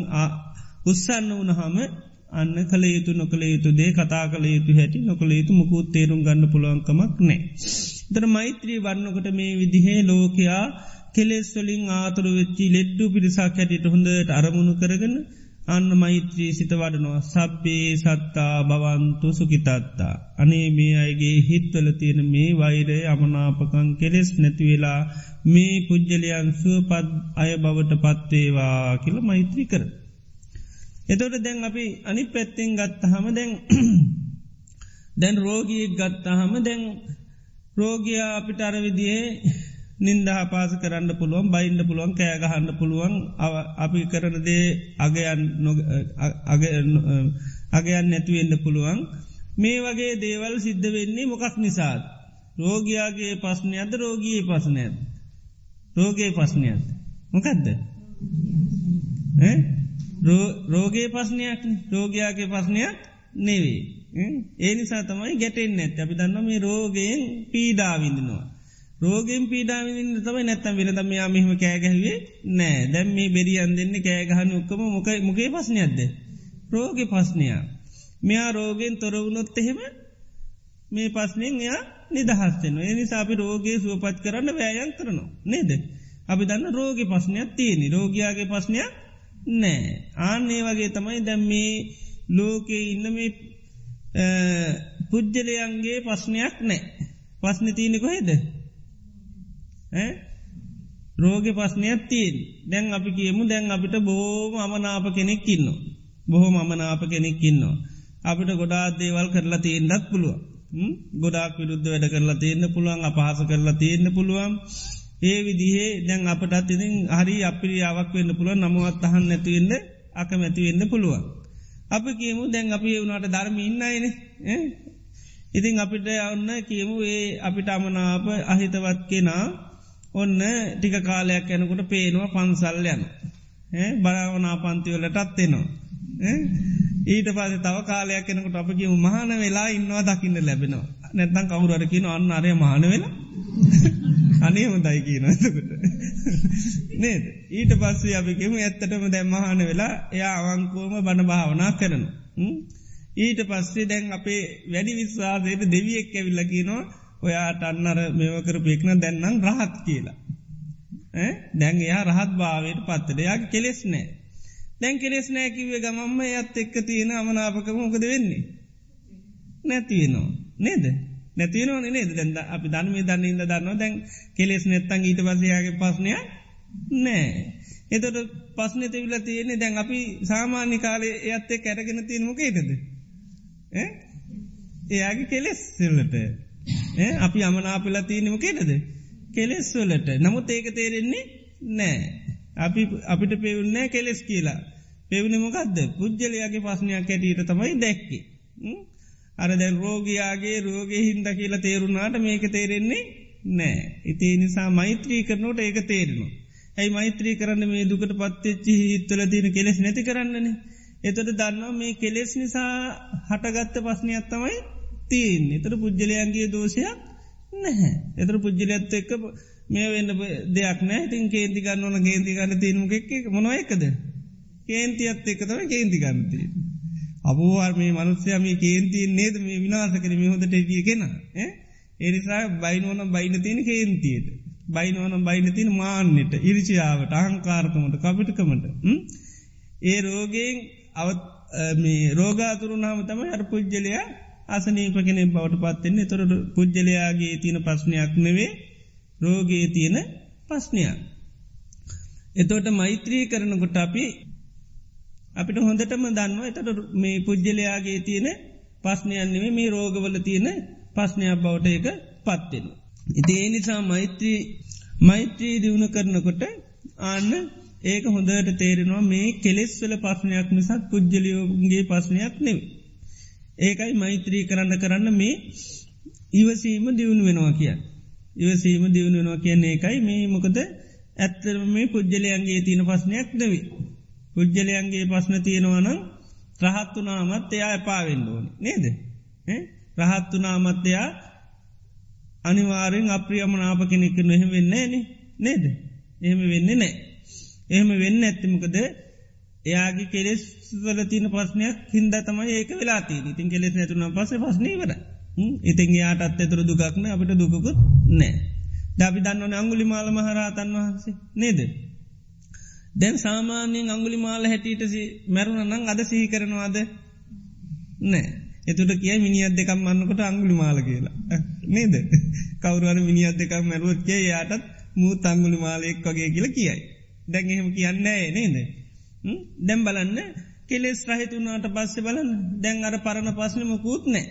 උත්සන්න වනහම අන්න කළ යුතු නොකළ යුතු දේ කතා කළ යුතු හැටි නොකළ යුතු මුකුත් තේරුම් ගන්න පුළුවන්කමක් නෑ. දර මෛත්‍රී වන්නකට මේ විදිහේ ලෝකයා කෙලෙස්වලින් ආතුර වෙච්චි ලෙට්ටු පිරිසක් හැටියට හොඳට අරමුණු කරගෙන අන්න මෛත්‍රී සිත වඩනවා සබ්බේ සත්තා බවන්තු සුකිතත්තා. අනේ මේ අයගේ හිත්වල තියෙන මේ වෛරය අමනාපකං කෙලෙස් නැතිවෙලා මේ පුද්ජලයන් සුවපත් අය බවට පත්වේවා කියල මෛත්‍රී කර. එතොට දැන් අපි අනි පැත්තෙන් ගත්තහම දැන් දැන් රෝගී ගත්තහම දැන් රෝගයා අපිට අරවිදියේ නින්දහ පාස කරන්න පුළුවන් බයින්ඩ පුළුවන් කෑගහන්න පුළුවන්. අපි කරනදේ අගයන් අගයන් නැතුවෙන්න පුළුවන්. මේ වගේ දේවල් සිද්ධ වෙන්නේ මොකක් නිසාත් රෝගයාගේ පස්්නයද රෝගී පසනයද රෝගේ පස්්නයත් මොකදද? රෝගේ පස්්නයක් රෝගයාගේ පස්්නයක් නෙවේ ඒ නිසා තමයි ගැටෙන් නැත් අපි දන්න මේ රෝගයෙන් පීඩාවිඳනවා රෝගෙන් පීඩාවින්න තම නැත්තම් වෙනදම යා මෙහම කෑගැහවේ නෑ. දැම් මේ බෙරියන් දෙන්න කෑගහන ඔක්කම මොක මොකේ පස්්නයක්ද. රෝග පස්්නයා. මෙයා රෝගෙන් තොරවුණොත් එහෙම මේ පස්්නෙන් එයා නිදහස්තෙන එනි සාපි රෝගයේ සුවපත් කරන්න වෑයන් කරනවා. නේද. අපි දන්න රෝග පස්්නයක් තියෙනෙ රෝගයාගේ පස්්නයක් නෑ. ආන්නේ වගේ තමයි දැම් මේ ලෝකයේ ඉන්න මේ පුද්ජලයන්ගේ පස්්නයක් නෑ. පස්්න තියනෙ කොහෙද? රෝග පස්නයක් තිීන් දැන් අපි කියමු දැන් අපිට බෝම අමනාප කෙනෙක් ඉන්න. බොහෝ අමනාප කෙනෙක් ඉන්නවා. අපිට ගොඩා දේවල් කරලා තියෙන්ඩත් පුළුව. ගොඩක් විරුද්ධ වැඩ කරලා තියෙන්න්න පුළුවන් අපහස කරලා තියෙන්න්න පුළුවන්. ඒ විදිහේ දැන් අපටත් ඉතින් හරි අපිරි අවක් වෙන්න පුළුව නමුවත් අහන් නැතිවෙන්න අකමැතිවෙන්න පුළුවන්. අපි කියමු දැන් අපි වුණට ධර්ම ඉන්නයින ඉතිං අපිට ඔන්න කියමු ඒ අපිට අමනාප අහිතවත් කෙනා ඔන්න ටික කාලයක් යැනකොට පේනවා පන්සල් යන. බරවනා පන්තිවලටත් එෙනවා. ඊට පස තව කාලයක් කෙනකට අපගේ මහන වෙලා ඉන්නවා දකින්න ලැබෙනවා. නැත්තන් කවුරරකින අන්න අරය මහන වෙලා. අනේ හොඳයි කියන එතකට. නේද? ඊට පස්සේ අපිකෙම ඇත්තටම දැම්මහන වෙලා එයා අවංකෝම බණ භාවනා කරන ඊට පස්සේ දැන් අපේ වැඩි විශ්වාසයට දෙවියෙක් ඇවිල්ලකිනවා ඔයාට අන්නර මෙවකර පෙක්න දැන්නම් රහත් කියලා. දැන් එයා රහත් භාවයට පත්තට යාගේ කෙලෙස් නෑ. දැන් කෙලෙස් නෑකිවේ ගමම්ම යත් එක්ක තියෙන අමනාපකම මොකද වෙන්නේ. නැතිවෙනවා. නේද. නැතිවනවන නේද දැන්ද අපි ධර්මය දන්න ඉද දන්නවා දැන් කෙලෙස් නැත්තන් ඊට පසයාගේ පස්නය නෑ. එතොට පස්න තිවිල තියෙන්නේ දැන් අපි සාමාන්‍ය කාලේ එයත් එක් කැරගෙන තියෙන මොකේටද. එයාගේ කෙලෙස් සල්ලට අපි අමනාපිලා තියෙන මොකේටද. කෙලෙස් වලට නමුත් ඒක තේරෙන්නේ නෑ. අපි අපිට පෙවුන්නෑ කෙලෙස් කියලා. පෙවුණ මොකක්ද පුද්ජලයාගේ පස්නයක් ඇටීට තමයි දැක්කේ. අර දැන් රෝගයාගේ රෝගය හින්ද කියලා තේරුණාට මේක තේරෙන්නේ නෑ. ඉතිේ නිසා මෛත්‍රී කරනෝට ඒක තේරෙනවා. ඇයි මෛත්‍රී කරන්න මේ දුකට පත්තච්චි හිත්වල තියෙන කෙලෙස් නැති කරන්නන. එතට දන්නවා මේ කෙලෙස් නිසා හටගත්ත පස්නයක් තමයි තියෙන් එතර පුද්ජලයන්ගේ දෝෂයක් නැහැ. එතර පුද්ජලඇත්ත එක්ක මේ වෙන්න දෙයක් නෑ තින් කේන්ති ගන්න ඕන ගේන්ති ගන්න තිීනුම එක්? මොනොයකද. කේන්තියත් එක්ක තම කේන්ති ගන්නතිී. අබෝවර් මේ මනුස්්‍යයා මේ කේන්තියෙන් නේද මේ විනාස කර? මෙහොදට එටිය කෙන එනිසා බයිනෝන බයින තියෙන කේන්තියට. බයිනෝන බයින තින මාන්නට ඉරිචියාවට අහංකාරකමට කපිටකමට. ඒ රෝගයෙන් අවත් මේ රෝගාතුරු නාම තම අර පුද්ජලයා අසනීපකෙන බවට පත්වෙන්නේ තොර පුද්ජලයාගේ තියෙන ප්‍රශ්නයක් නෙවේ රෝගයේ තියෙන පස්්නයක්. එතෝට මෛත්‍රී කරනකොට අපි අපිට හොඳටම දන්නවා එතට මේ පුද්ජලයාගේ තියෙන පස්්නයන්නෙේ මේ රෝගවල තියෙන පස්්නයක් බවට එක පත්වෙන. ඉති ඒ නිසා මෛත්‍රී මෛත්‍රී දියුණු කරනකොට ආන්න ඒක හොඳට තේරෙනවා මේ කෙලෙස්වල පස්්නයක් මිසක් පුද්ජලියෝගේ පස්්නයක් නෙව. ඒකයි මෛත්‍රී කරන්න කරන්න මේ ඉවසීම දියුණු වෙනවා කිය. ඉවසීම දියුණු වෙනවා කියන්නේ ඒකයි. මේ මොකද ඇත්තරම මේ පුද්ජලයන්ගේ තියෙන පස්්නයක් දවී. පුද්ජලයන්ගේ පස්න තියෙනවනම් රහත්තුනාමත් එයා එපාවෙන්න ඕන. නේද? රහත්තුනාමත්‍යයා අනිවාරෙන් අප්‍රියමනාප කෙනෙක් නොහෙම වෙන්නේ න නේද? එහෙම වෙන්නේ නෑ එහෙම වෙන්න ඇත්තමකද එයාගේ කෙලෙස් වල තින පස්නයක් හින්ද තමයි ඒක වෙලාති ඉතින් කෙලෙස් නැතුන පස පස්නීවර ඉතින් යාට අත්තතුර දුකක්න අපිට දුකකුත් නෑ. දබි දන්නවන අංගුලි මාල මහරහතන් වහන්සේ. නේද? දැන් සාමාන්‍යයෙන් අංගුලි මාල හැටියට මැරුණ නං අද සිහි කරනවාද? නෑ. එතුට කිය මිනිියත් දෙකම් මන්නකොට අංගුලි මාල කියලා නේද? කවරුවර මිනිියත් දෙකක් මැරුවත්කේ යාටත් මූ තංගුලි මාලයෙක් වගේ කියලා කියයි. දැන් එහෙම කියන්න නේද? දැම් බලන්න කෙලෙස් රහිතුනාට පස්සෙ බලන්න. දැන් අර පරණ පස්සනම කූත් නෑ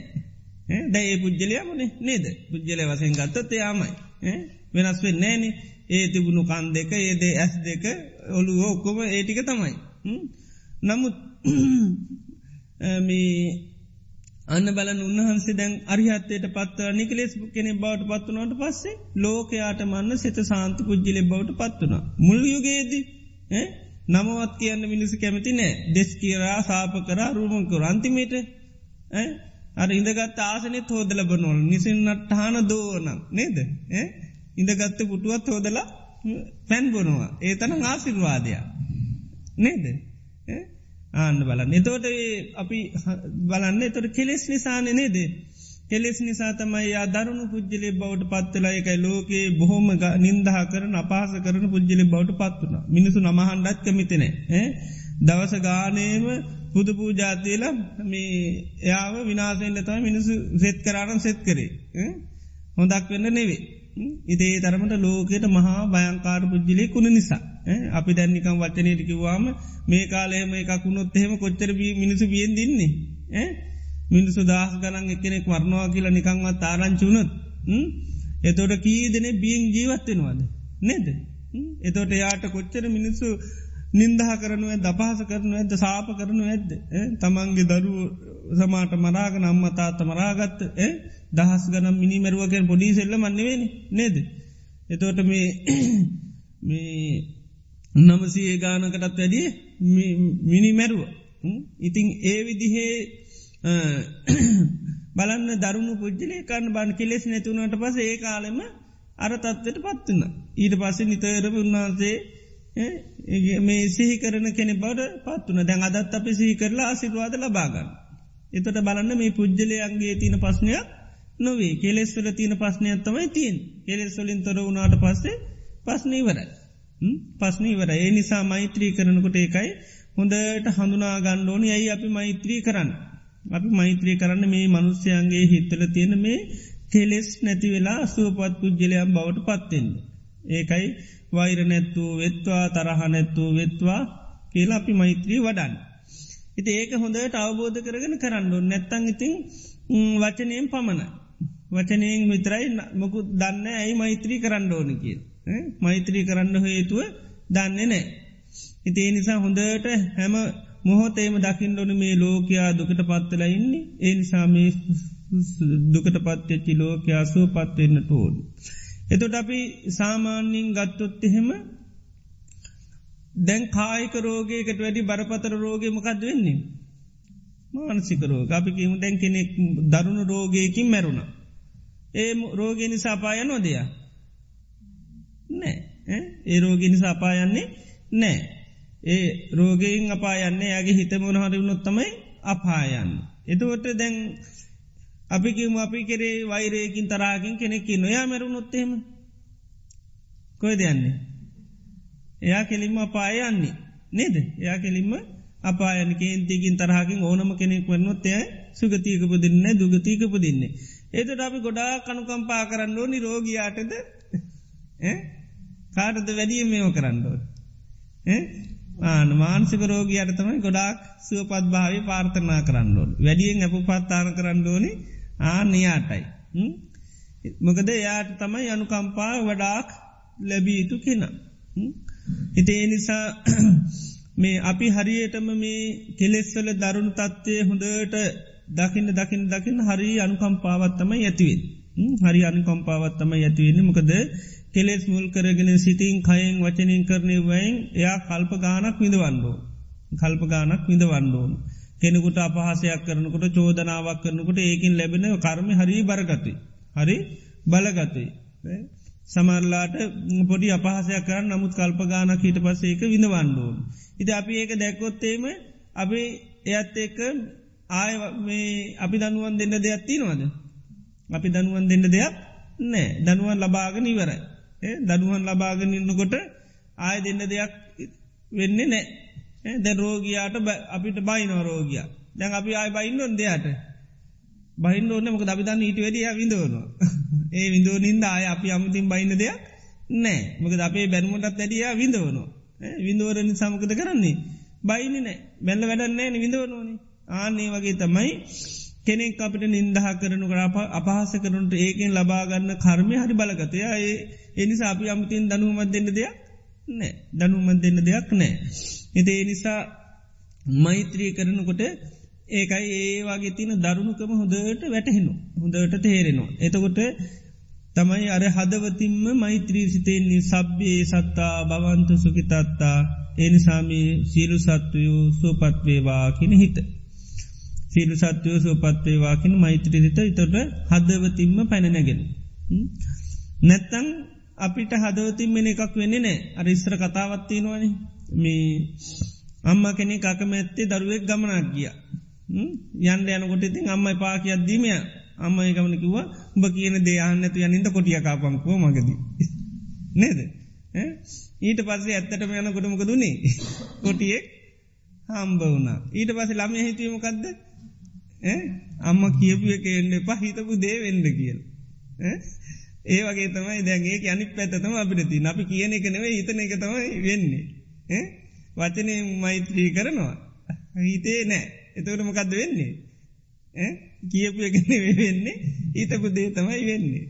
දැයි පුද්ජලයාමනේ නේද? පුද්ජල වසෙන් ගත්තත් එයාමයි. වෙනස් වෙන්න නෑනේ ඒ තිබුණු කන් දෙක ඒදේ ඇස් දෙක ඔළු ඔක්කොම ඒටික තමයි. නමුත් අන්න බලන් උන්වහන්සේ දැන් අරිහත්තයට පත්ව නිකලෙස් කෙනෙ බවට පත්වනට පස්සේ ලෝකයාට මන්න සිත සාන්ත පුද්ජිලෙ බවට පත්වන. මුල් යුගේදී නමවත් කියන්න මිනිසු කැමති නෑ. දෙස් කියරා සාප කරා රූමකර අන්තිමේට අර ඉඳගත් ආසනෙ තෝදල බනොල් නිසින්නට හාන දෝනම් නේද? ඉඳගත්ත පුටුවත් හෝදලා පැන් බොනවා. ඒ තන ආසිර්වාදයක් නේද? ආන්න බලන්න. එතෝට අපි බලන්න. එතොට කෙලෙස් නිසාන නේද? කෙලෙස් නිසා තමයි යා දරුණු පුද්ජලි බවට පත්වලයකයි ලෝකයේ බොහොම නින්දහ කරන අපහස කරන පුද්ජලි බවට පත්වන මිනිසු නමහන්ඩත් කමිතනේ දවස ගානයම පුද පූජාතියල මේ එයාව විනාසෙන්ට තම මිනිසු සෙත් කරානම් සෙත් කරේ හොඳක් වෙන්න නෙවේ ඉදේ තරමට ලෝකයට මහා භයංකාර පුද්ජිලේ කුණ නිසා අපි දැන්නිකම් වචනයටිකිවාම මේ කාලයම එකකුණොත් එහෙම කොච්චර මිනිසු බියෙන් දින්නේ මිනිසු දහස් ගනන් එකනෙක් වර්ණවා කියලා නිකංවත් තාරංචුනොත් එතොට කී දෙන බියෙන් ජීවත්වෙනවාද නේද? එතොට යාට කොච්චර මිනිස්සු නින්දහ කරනුව දපහස කරනු ඇද සාප කරනු ඇද්ද තමන්ගේ දරු සමාට මරාග නම්මතාත්ත මරාගත්ත දහස් ගනම් මිනිමැරුවකෙන් පොඩි සෙල්ල මන්නවෙන නේද. එතෝට මේ මේ නමසයේ ගානකටත් වැඩිය මිනිමැරුව. ඉතිං ඒ විදිහේ බලන්න දරුණු පුද්ජලේ කන්න බන් කෙලෙස් නැතුනට පස ඒ කාලෙම අර තත්වට පත්වන්න. ඊට පස්සේ නිතරම උන්වහන්සේ මේ සිහි කරන කෙනෙ බවට පත්වන දැන් අදත් අප සිහි කරලා ආසිරවාද ලබාගන්න. එතට බලන්න මේ පුද්ජලයන්ගේ තියන පස්්නයක් නොවේ කෙලෙස්වල තියන පස්්නයක් තමයි තියෙන් කෙලෙස්වලින් තොර වුණට පස්සේ පස්්නීවරයි. පස්නී වර ඒ නිසා මෛත්‍රී කරනකොට ඒකයි හොඳට හඳුනා ගණ්ඩෝනි ඇයි අපි මෛත්‍රී කරන්න. අපි මෛත්‍රී කරන්න මේ මනුස්්‍යයන්ගේ හිත්තල තියෙන මේ කෙලෙස් නැති වෙලා සුවපත් පුද්ජලයම් බවට පත්වෙන්න. ඒකයි වෛර නැත්තු වෙත්වා තරහ නැත්තු වෙත්වා කියලා අපි මෛත්‍රී වඩන්න. ඉති ඒක හොඳට අවබෝධ කරගෙන කරන්නු නැත්තං ඉතිං වචනයෙන් පමණ. වචනයෙන් විතරයි මොකු දන්න ඇයි මෛත්‍රී කරන්න ඕන කිය. මෛත්‍රී කරන්න හේතුව දන්නේ නෑ. ඉතිේ නිසා හොඳට හැම මොහොතේම දකිින්ඩොන මේ ලෝකයා දුකට පත්වල ඉන්නේ ඒ නිසා මේ දුකට පත්වෙච්චි ලෝකයා සුව පත්වෙන්න ටෝඩ. එතොට අපි සාමාන්‍යින් ගත්තොත් එහෙම දැන් කායික රෝගයකට වැඩි බරපතර රෝගය මොකක්ද වෙන්නේ. මානසිකරෝ අපිකිම දැන් කෙනෙක් දරුණු රෝගයකින් මැරුණ. ඒ රෝගය නිසා පාය නොදය. නෑ ඒ රෝගි නිසා අපායන්නේ නෑ. ඒ රෝගයෙන් අපායන්නේ ඇගේ හිත මොනහරි වුණොත්තමයි අපායන්න. එතවට දැන් අපිකිම අපි කෙරේ වෛරයකින් තරාකින් කෙනෙක්කි නොයා මැරුණොත්තේම කොයි දෙයන්නේ. එයා කෙලින්ම අපායන්නේ නේද එයා කෙලින්ම අපායන කේන්තිකින් තරහකින් ඕනම කෙනෙක් වන්නොත් එය සුගතියකපදින්න දුගතියකපදින්නේ. ඒතට අපි ගොඩා කනුකම්පා කරන්නෝ නිරෝගයාටද කාටද වැඩිය මේෝ කරන්නඩෝ. ආන මාන්සික රෝගයට තමයි ගොඩාක් සුවපත් භාවය පාර්ථනා කරන්නඩෝන්. වැඩියෙන් ඇප පත්තාන කරන්නඩෝනි ආනයාටයි. මොකද එයාට තමයි අනුකම්පා වඩාක් ලැබී යුතු කෙන. හිතේ නිසා මේ අපි හරියටම මේ කෙලෙස්වල දරුණු තත්ත්වය හොඳට දකින්න දකින්න දකින්න හරි අනුකම්පාවත්තම ඇතිවෙන්. හරි අනුකම්පාවත්තම ඇතිවෙන්නේ මොකද කෙලෙස් මුල් කරගෙන සිතින් කයෙන් වචනින් කරනය වයින් එයා කල්ප ගානක් විඳවන්නෝ. කල්ප ගානක් විඳවන්නෝන්. කෙනෙකුට අපහසයක් කරනකොට චෝදනාවක් කරනකොට ඒකින් ලැබෙන කර්ම හරි බරගතයි. හරි බලගතයි. සමරලාට පොඩි අපහසයක් කරන්න නමුත් කල්ප ගානක් හිට පසේක විඳවන්නෝන්. ඉති අපි ඒක දැක්කොත්තේම අපි එයත් එක්ක ආය අපි දනුවන් දෙන්න දෙයක් තිනවාද. අපි දනුවන් දෙන්න දෙයක් නෑ දනුවන් ලබාගෙන ඉවරයි. දනුවන් ලබාගෙන ඉන්නකොට ආය දෙන්න දෙයක් වෙන්නේ නෑ දැ රෝගයාට අපිට බයිනව රෝගිය. දැන් අපි ආය බයින්නොන් දෙයට. බහින්න ඕන්න මොක දබිදන්න ඊට වැඩිය විඳවනවා. ඒ විඳෝ නින්ද ආය අපි අමුතින් බයින්න දෙයක් නෑ මොක අපේ බැනුමටත් ඇඩිය විඳවනවා. විඳවරණ සමකද කරන්නේ? බයිනි නෑ බැල්ල වැඩන්නෑ විඳවනෝනේ. ආන්නේ වගේ තමයි කෙනෙක් අපිට නින්දහ කරනු කරප අපහස කරනට ඒකෙන් ලබාගන්න කර්මය හරි බලගතය ඒ එනිසා අපි අමතින් දනුවමත් දෙන්න දෙයක් නෑ දනුවමත් දෙන්න දෙයක් නෑ. එති එනිසා මෛත්‍රී කරනකොට ඒකයි ඒ වගේ තින දරුණුකම හොඳට වැටහෙනු හොඳට තේරෙනවා. එතකොට තමයි අර හදවතින්ම මෛත්‍රී සිතෙන්නේ සබ්බේ සත්තා භවන්ත සුකිතත්තා එනිසාමී සීලු සත්වයෝ සෝපත්වේවා කියෙන හිත. සීලු සත්වයෝ සෝපත්වේවාකින මෛත්‍රීසිත ඉතොට හදවතින්ම පැනනැගෙන. නැත්තං අපිට හදවතින් මෙන එකක් වෙන්නේ නෑ. අර ඉස්ත්‍ර කතාවත්තියෙනවාන මේ අම්ම කෙනෙ කකම ඇත්තේ දරුවෙක් ගමනක් ගිය. යන්ඩ යනකොට ඉතින් අම්මයි පාකයක් දීමය අම්ම එකමන කිව්වා උඹ කියන දේයන්න ඇතු යනින්ද කොටිය කාපංකෝ මගද. නේද? ඊට පස්සේ ඇත්තටම යන කොටමක දුන්නේ කොටියෙක් හම්බ වුණා. ඊට පස්සේ ළමය හිතීමකක්ද අම්ම කියපු එක එන්න එපා හිතපු දේ වෙන්න කියල. ඒ වගේ තමයි දැන්ගේ අනි පැත්තතම අපිටති අපි කියන එක නෙවේ හිතන එක තමයි වෙන්නේ. වචනය මෛත්‍රී කරනවා. හිතේ නෑ. එතකට මොකක්ද වෙන්නේ? කියපු එකන වෙන්නේ. ඊතපු දේ තමයි වෙන්නේ.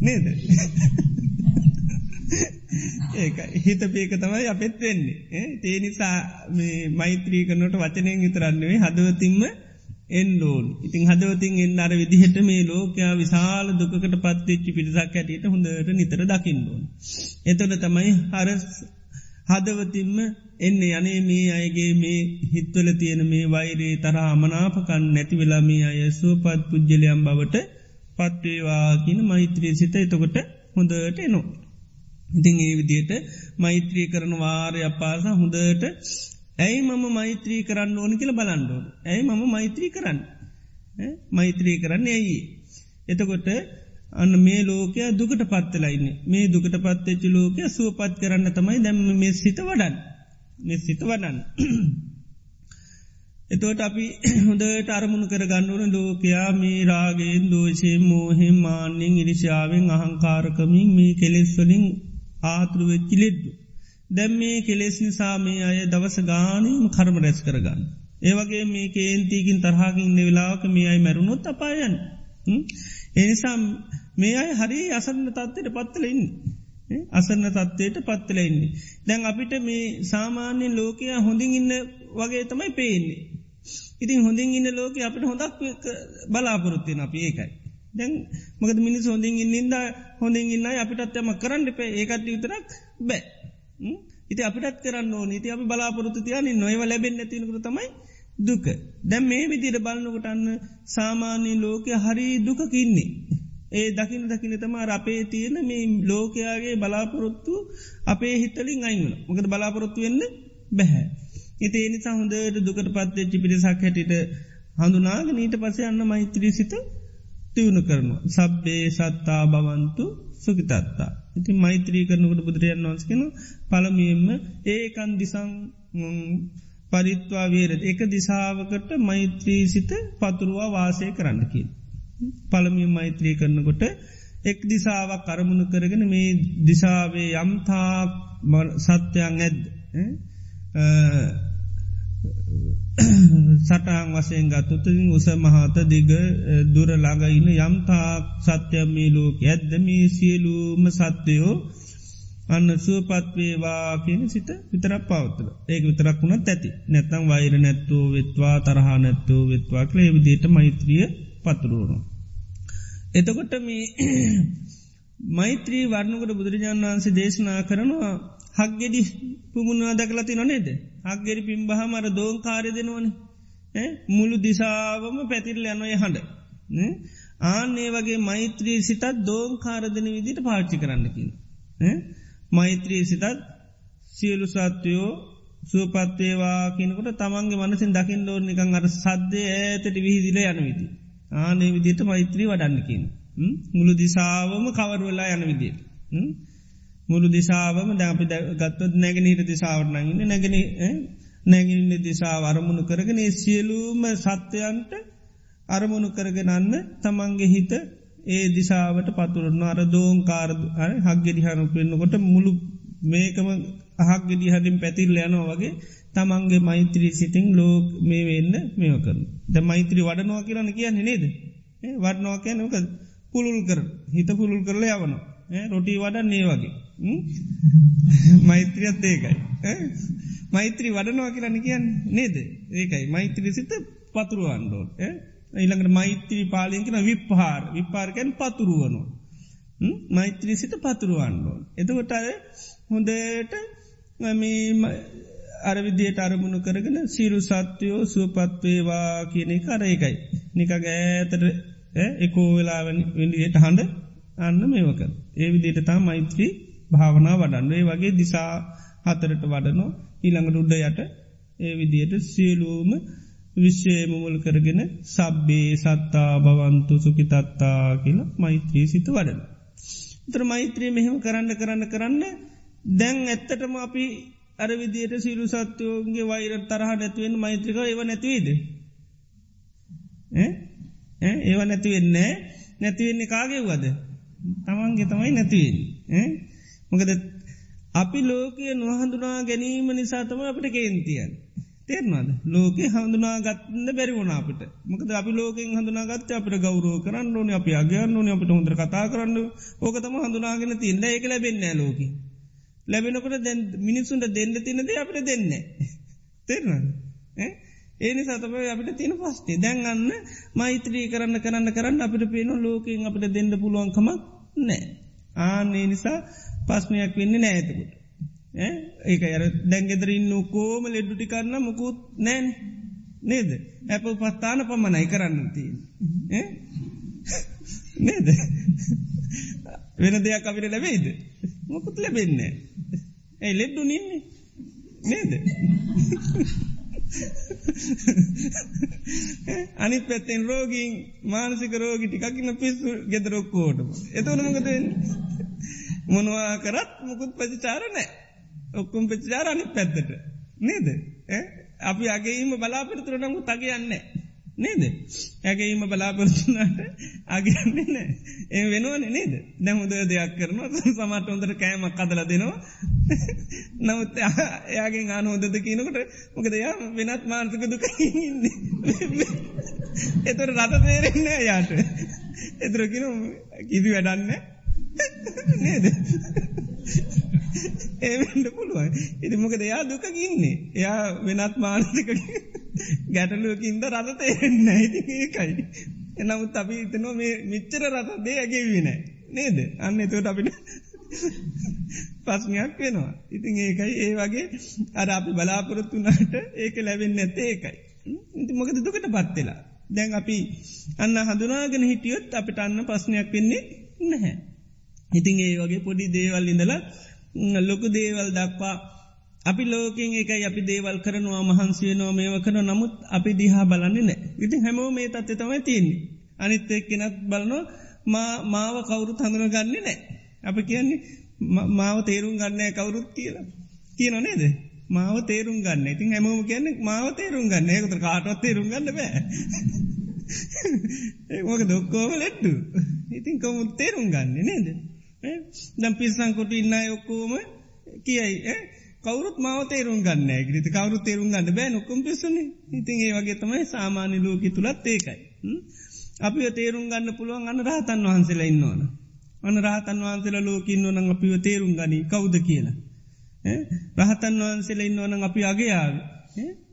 නේද? ඒක හිත පේක තමයි අපෙත් වෙන්නේ. තේ නිසා මෛත්‍රී කරනට වචනයෙන් විතරන්නුවේ හදවතින්ම එන්ඩෝන් ඉතින් හදවතින් එන්න අර විදිහට මේ ලෝකයා විශාල දුකට පත්වෙච්චි පිරිසක් ඇටට හොඳට නිතර දකිින්ඩෝන්. එතොට තමයි හර හදවතින්ම එන්නේ අනේ මේ අයගේ මේ හිත්වල තියෙන මේ වෛරේ තර අමනාපකන් නැති වෙලා මේ අය සුවපත් පුද්ජලයම් බවට පත්වේවා කියන මෛත්‍රී සිත එතකොට හොඳට එනෝ. ඉතිං ඒ විදියට මෛත්‍රී කරන වාරය අපාස හොඳට ඇයි මම මෛත්‍රී කරන්න ඕන කියල බලන්ඩෝන. ඇයි මම මෛත්‍රී කරන්න. මෛත්‍රී කරන්න ඇයි. එතකොට අන්න මේ ලෝකය දුකට පත්වෙලයින්න මේ දුකට පත්වෙච්චි ලෝකය සුවපත් කරන්න තමයි දැම්ම මේ සිත වඩන් මෙ සිත වඩන්න එතවට අපි හොඳට අරමුණු කර ගන්නවන ලෝකයා මේ රාගෙන් දෝෂයෙන් මෝහෙම මාන්‍යෙන් ඉරිශාවෙන් අහංකාරකමින් මේ කෙලෙස්වලින් ආතරුවෙච්චි ලෙද්දු. දැම් මේ කෙලෙස් නිසා මේ අය දවස ගානීම කර්ම රැස් කරගන්න. ඒවගේ මේ කේන්තිකින් තරහකින් වෙලාවක මේ අයි මැරුණොත් අපායන්. එනිසා මේ අයි හරි අසන්න තත්වයට පත්තලඉන්න. අසන්න තත්වයට පත්තලඉන්නේ. දැන් අපිට මේ සාමාන්‍ය ලෝකයා හොඳින් ඉන්න වගේ තමයි පේන්නේ. ඉතින් හොඳින් ඉන්න ලෝක අපට හොඳක් බලාපොරොත්තින අපි ඒකයි. දැන් මකද මිනිස් හොඳින් ඉන්නද හොඳින් ඉන්න අපිටත් යම කරන්න පේ ඒකට විතරක් බෑ. ඉති අපිටත් කරන්න නීති අපි බලාපොරොත්තු තියන නොයව ලැබෙන් ඇතිනකර තමයි දුක. දැම් මේ විදිර බලන්නකොටන්න සාමාන්‍ය ලෝකය හරි දුකකින්නේ. ඒ දකින දකින තම අපේ තියෙන මේ ලෝකයාගේ බලාපොරොත්තු අපේ හිතලින් අයිවන මොකද බලාපොරොත්තු වෙන්න බැහැ. ඉති එනිසා හොඳට දුකට පත්වෙච්චි පිරිසක් හැටිට හඳුනාග නීට පසේ අන්න මෛත්‍රී සිත තිවුණු කරනවා. සබ්බේ සත්තා බවන්තු සුකිතත්තා. ඉති මෛත්‍රී කරනකට බුදුරයන් වන්සකෙන පළමියෙන්ම ඒකන් දිසං පරිත්වා වේරද එක දිසාාවකට මෛත්‍රී සිත පතුරුවා වාසය කරන්නකි. පළමිය මෛත්‍රී කරනකොට එක් දිසාාවක් කරමුණු කරගෙන මේ දිසාාවේ යම්තා සත්‍යයන් ඇද සටහන් වසයෙන් ගත්තුතින් උස මහත දිග දුර ළඟඉන්න යම්තාක් සත්‍යමී ලෝක ඇද්ද මේ සියලූම සත්‍යයෝ අන්න සුවපත්වේවා කියන සිත විතරක් පවත්තල ඒක විතරක් වුණත් ඇති. නැතම් වෛර නැත්තුව වෙත්වා තරහා නැත්තුව වෙත්වා කළ විදියට මෛත්‍රිය පතුරුවනු. එතකොට මේ මෛත්‍රී වර්ණකට බුදුරජාණන් වන්සේ දේශනා කරනවා හක්ගෙඩි පුමුණවා දැකලති නොනේද. හක්ගෙරි පිම්බහ මර දෝන් කාරය දෙනවන. මුළු දිසාවම පැතිරල යනොය හඬ. ආනේ වගේ මෛත්‍රී සිතත් දෝන් කාරදන විදිට පාච්චි කරන්නකින්. මෛත්‍රී සිතත් සියලු සත්වයෝ සුවපත්තේවා කියනකොට තමන්ගේ මනසින් දකිින් ඩෝර් නිකං අර සද්‍ය ඇතට විහිදිල යන විදි. ආනේ විදියට මෛත්‍රී වඩන්නකින්. මුළු දිසාවම කවරුවෙලා යන විදියට. මුළු දිසාාවම දැපි ගත්තොත් නැගෙනහිට දිසාාවරනගන්න නැගෙන නැගින්න දිසා අරමුණු කරගෙන සියලූම සත්‍යයන්ට අරමුණු කරගෙනන්න තමන්ගේ හිත ඒ දිසාාවට පතුරන්න අර දෝන් කාර හක්ගෙදිහනු පෙන්න්නකොට මුළු මේකම අහක්ගෙදි හදින් පැතිල් යනවා වගේ තමන්ගේ මෛත්‍රී සිටිං ලෝක මේ වෙන්න මේව කරන ද මෛත්‍රී වඩනවා කියරන්න කියන්නේ නේද? වඩනවා කියනක පුළුල් කර හිත පුළුල් කරල යවනවා. රොටී වඩන් නේ වගේ. මෛත්‍රියත් ඒකයි. මෛත්‍රී වඩනවා කියලන්න කියන්න. නේද? ඒකයි. මෛත්‍රී සිත පතුරුවන්ඩෝ ඊළඟට මෛත්‍රී පාලියකින විප්හාර. විපාර්කැන් පතුරුවනවා. මෛත්‍රී සිත පතුරුවන්ඩෝ එතකොට අය හොඳට අරවිදියට අරමුණු කරගෙන සිරු සත්‍යයෝ සුවපත්වේවා කියන කර ඒකයි. නික ගෑතට එකෝ වෙලාවෙන් විඩියට හඬ අන්න මේවක. ඒ විදියට තා මෛත්‍රී භාවනා වඩන්න ඒ වගේ දිසා හතරට වඩනෝ ඊළඟට උඩ යට ඒ විදියට සියලූම විශ්ෂය මුමුල් කරගෙන සබ්බේ සත්තා භවන්තු සුකිතත්තා කියලා මෛත්‍රී සිත වඩන. තර මෛත්‍රී මෙහෙම කරන්න කරන්න කරන්න දැන් ඇත්තටම අපි අර විදියට සිරු සත්‍යයෝගේ වෛර තරහ නැතුවෙන් මෛත්‍රික ඒව නැතිවේද. ඒව නැතිවෙන්නේ නැතිවෙන්නේ කාගේ වද. තමන්ගේ තමයි නැතිවෙන්. මොකද අපි ලෝකය නොහඳුනා ගැනීම නිසාතම අපට කේන්තියන්. තේරනද ලෝක හඳුනා ගත්න්න බැරි වුණනාපට මොකද අපි ලෝකෙන් හඳුනාගත්ත අපට ගෞරෝ කරන්න ඕන අපි අගයන්න ඕන අපට හොඳර කතා කරන්න. ඕක තම හඳුනාගෙන තින්න එක ලැබෙන්න ලෝක. ලැබෙනකට දැන් මිනිස්සුන්ට දෙන්න තිනද අපට දෙන්න තේරනද ඒනි සතම අපට තින පස්ටේ දැන් අන්න මෛත්‍රී කරන්න කරන්න කරන්න අපට පේන ලෝකෙන් අපට දෙන්න පුළුවන්කමක් නෑ ආනේ නිසා පස්්නයක් වෙන්න නෑතකුට ඒක අර දැන්ගෙදරින් නොකෝම ලෙඩ්ඩුටි කරන්න මුකුත් නෑන් නේද? ඇප පස්ථාන පමණයි කරන්නති නේද? වෙන දෙයක් අපිට ලැබේද මොකුත් ලැබෙන්නේ ඇයි ලෙඩ්ඩු නින්නේ නේද? අනි පැත්තෙන් රෝගීන් මානසික රෝගි ටිකකින්න පිස්සු ගෙදරොක්කෝටම. එතවනමකද මොනවා කරත් මුකුත් පචිචාර නෑ. ඔක්කුම් පචිචාර අනි පැත්තට. නේද? අපි අගේම බලාපිරතුර නමු තගයන්නේ. නේද? ඇගේම බලාපොරතුනාට අගන්නේ නෑ ඒ වෙනුවන නේද? දැමුද දෙයක් කරනවා. සමට හොඳට කෑමක් කදල දෙනවා. නමුත් එයාගේ ආන හොදද කියනකට මොකද යා වෙනත් මාන්සක දුක ඉන්න. එතර රට තේරෙන්න යාට එතරකින කිසි වැඩන්න නේද ඒට පුළුවන් ඉති මොකද එයා දුක ඉන්නේ එයා වෙනත් මානසික ගැටලුවකින්ද රත තේරෙන්න ඇති ඒකයි. එනමුත් අපි ඉතනවා මේ මිච්චර රත දේ ඇගෙවින. නේද අන්න එතවට අපිට පස්්නයක් වෙනවා. ඉතින් ඒකයි ඒ වගේ අර අපි බලාපොරොත්තුනාට ඒක ලැබෙන් ඇත්තේ ඒකයි. ඉති මොකද දුකට පත්වෙලා. දැන් අපි අන්න හඳුනාගෙන හිටියොත් අපිට අන්න පස්්නයක් වෙන්නේ නැහැ. ඉතින් ඒ වගේ පොඩි දේවල් ඉඳලා ලොකු දේවල් දක්වා අපි ලෝකින් එකයි අපි දේවල් කරනවා මහන්සියනවා මේව කන නමුත් අපි දිහා බලන්නේ නෑ ඉති හැමෝ මේ තත්ත තමයි තියන්නේ. අනිත් එක්කෙනත් බලනො මාව කවුරුත් හඳුන ගන්න නෑ අපි කියන්නේ මාව තේරුම් ගන්නෑ කවුරුත් කියලා. කියන නේද? මාව තේරුම් ගන්න. ඉතින් හැමෝම කියන්න මාව තේරුම් ගන්න. ඒකුත කාටවත් තේරුම් ගන්න බෑ. ඒමක දොක්කෝම ලෙට්ටු ඉතින් කොමු තේරුම් ගන්න නේද? දම් පිස්සංකොට ඉන්න ඔක්කෝම කියයි කවරුත් මාව තේරුම් ගන්න ග්‍රිත කවරු තේරුම් ගන්න බෑ නොකුම් පිසුන ඉතින් ඒ වගේ තමයි සාමාන්‍ය ලෝක තුළත් ඒකයි. අපි තේරුම් ගන්න පුළුවන් අන්න රහතන් වහන්සේලා ඉන්නවන. අන රහතන් වහන්සේලා ලෝකින්න නං අපිව තේරුම් ගනි කවුද කියලා. රහතන් වහන්සේලා ඉන්නවන අපි අගේයාව.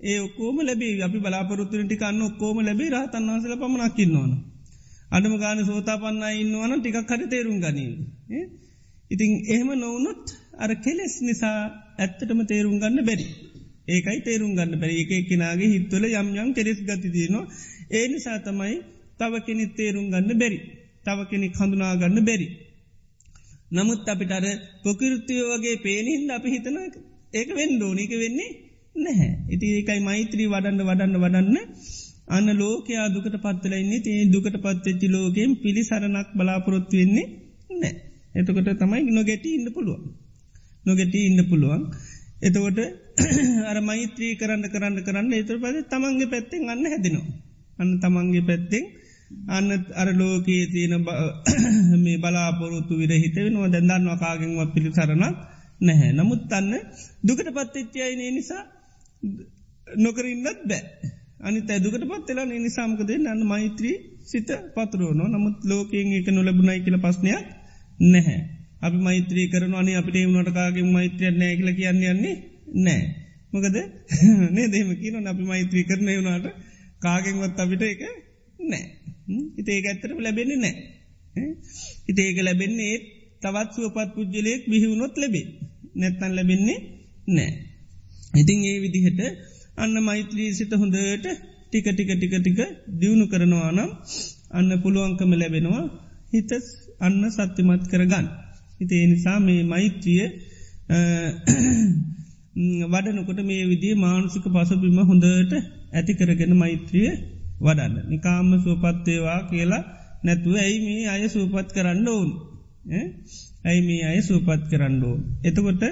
ඒ ඔක්කෝම ලැබේ අපි බලාපොරත්තුරටි කන්න ඔක්කෝම ලැබේ රහතන් වහන්සල පමණක්කින්න ඕන. අඩම ගාන සෝතා පන්න ඉන්නවන ටිකක් හරි තේරුම් ගනී. ඉතින් එහෙම නොවනොත් අර කෙලෙස් නිසා ඇත්තටම තේරුම් ගන්න බැරි. ඒකයි තේරුම් ගන්න බැරි එක කෙනගේ හිත්වල යම් යම් කෙරෙස් ගති දයනවා ඒ නිසා තමයි තව කෙනෙ තේරුම් ගන්න බැරි. තව කෙනෙ කඳුනා ගන්න බැරි. නමුත් අපිට අර පොකිෘතියෝ වගේ පේනහින්ද අපි හිතන ඒක වෙන් ඩෝනික වෙන්නේ නැහැ. ඉති ඒකයි මෛත්‍රී වඩන්න වඩන්න වඩන්න අන්න ලෝකයා දුකට පත්වලයින්නේ තිේ දුකට පත්වෙච්චි ලෝකෙන් පිළිසරණක් බලාපොරොත්තු වෙන්නේ නෑ. එතකොට තමයි නොගෙට ඉන්න පුළුවන්. නොගෙට ඉන්න පුළුවන්. එතකොට අර මෛත්‍රී කරන්න කරන්න කරන්න එතර පද තමන්ගේ පැත්තෙන් අන්න හැදෙනවා. අන්න තමන්ගේ පැත්තෙන් අන්න අර ලෝකයේ තියෙන මේ බලාපොරොත්තු විරහිත වෙනවා දැන්දන්න වකාගෙන්ව පිළි සරණක් නැහැ. නමුත් අන්න දුකට පත්තච්චයයින නිසා නොකරන්නත් බෑ. අනි තැදුකට පත්වෙලා නිසාමකදේ අන්න මෛත්‍රී සිත පතුරුවනො නමුත් ලෝකයෙන් එක නොලබුණයි කියල පස්්නයක් නැහැ. අපි මෛත්‍රී කරන අනේ අපිට වුණටකාගේ මෛත්‍රිය නෑ කියල කියන්න යන්නේ නෑ. මොකද නේ දෙම කියන අපි මෛත්‍රී කරන වුණට කාගෙන්වත් අපිට එක නෑ. ඉතඒක ඇත්තරම ලැබෙන්නේ නෑ. ඉතඒක ලැබෙන්නේ තවත් සුවපත් පුද්ජලයෙක් බිහිවුණොත් ලැබේ. නැත්තන් ලැබෙන්නේ නෑ. ඉතින් ඒ විදිහට අන්න මෛත්‍රී සිත හොඳට ටික ටික ටික ටික දියුණු කරනවා නම් අන්න පුළුවන්කම ලැබෙනවා හිත අන්න සත්‍යමත් කරගන්න. හිත එනිසා මේ මෛත්‍රිය වඩනකොට මේ විදිේ මානුසික පසුබිම හොඳට ඇති කරගෙන මෛත්‍රිය වඩන්න. නිකාම සුවපත්තේවා කියලා නැතුව ඇයි මේ අය සූපත් කරන්න ඕන්. ඇයි මේ අය සූපත් කරන්න ඕන්. එතකොට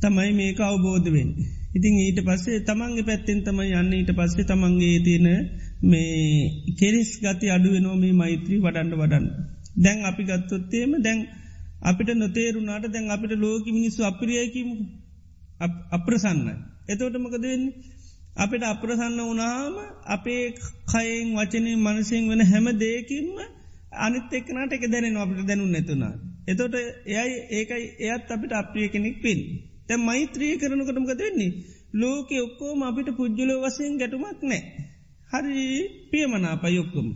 තමයි මේක අවබෝධවෙන්. ඉතින් ඊට පස්සේ තමන්ගේ පැත්තෙන් තමයි යන්න ඊට පස්සේ තමන්ගේ තියෙන මේ කෙරිස් ගති අඩුවනෝ මේ මෛත්‍රී වඩන්ඩ වඩන්න. දැන් අපි ගත්තොත්තේම දැන් අපිට නොතේරුණාට දැන් අපිට ලෝක මිනිස්සු අපිරියකිම අප්‍රසන්න. එතෝටමකදවෙන්නේ අපිට අප්‍රසන්න වනාම අපේ කයෙන් වචනය මනසිෙන් වන හැම දේකින්ම අනිත් එක්නට එක දැනෙන අපට දැනුන් නැතුනා. එතොට එයයි ඒකයි එයත් අපිට අප්‍රිය කෙනෙක් පින්. තැ මෛත්‍රී කරනකටමක දෙන්නේ. ලෝක ඔක්කෝම අපිට පුද්ජලෝ වසයෙන් ගැටුමක් නෑ. හරි පියමනාපයොක්කොම.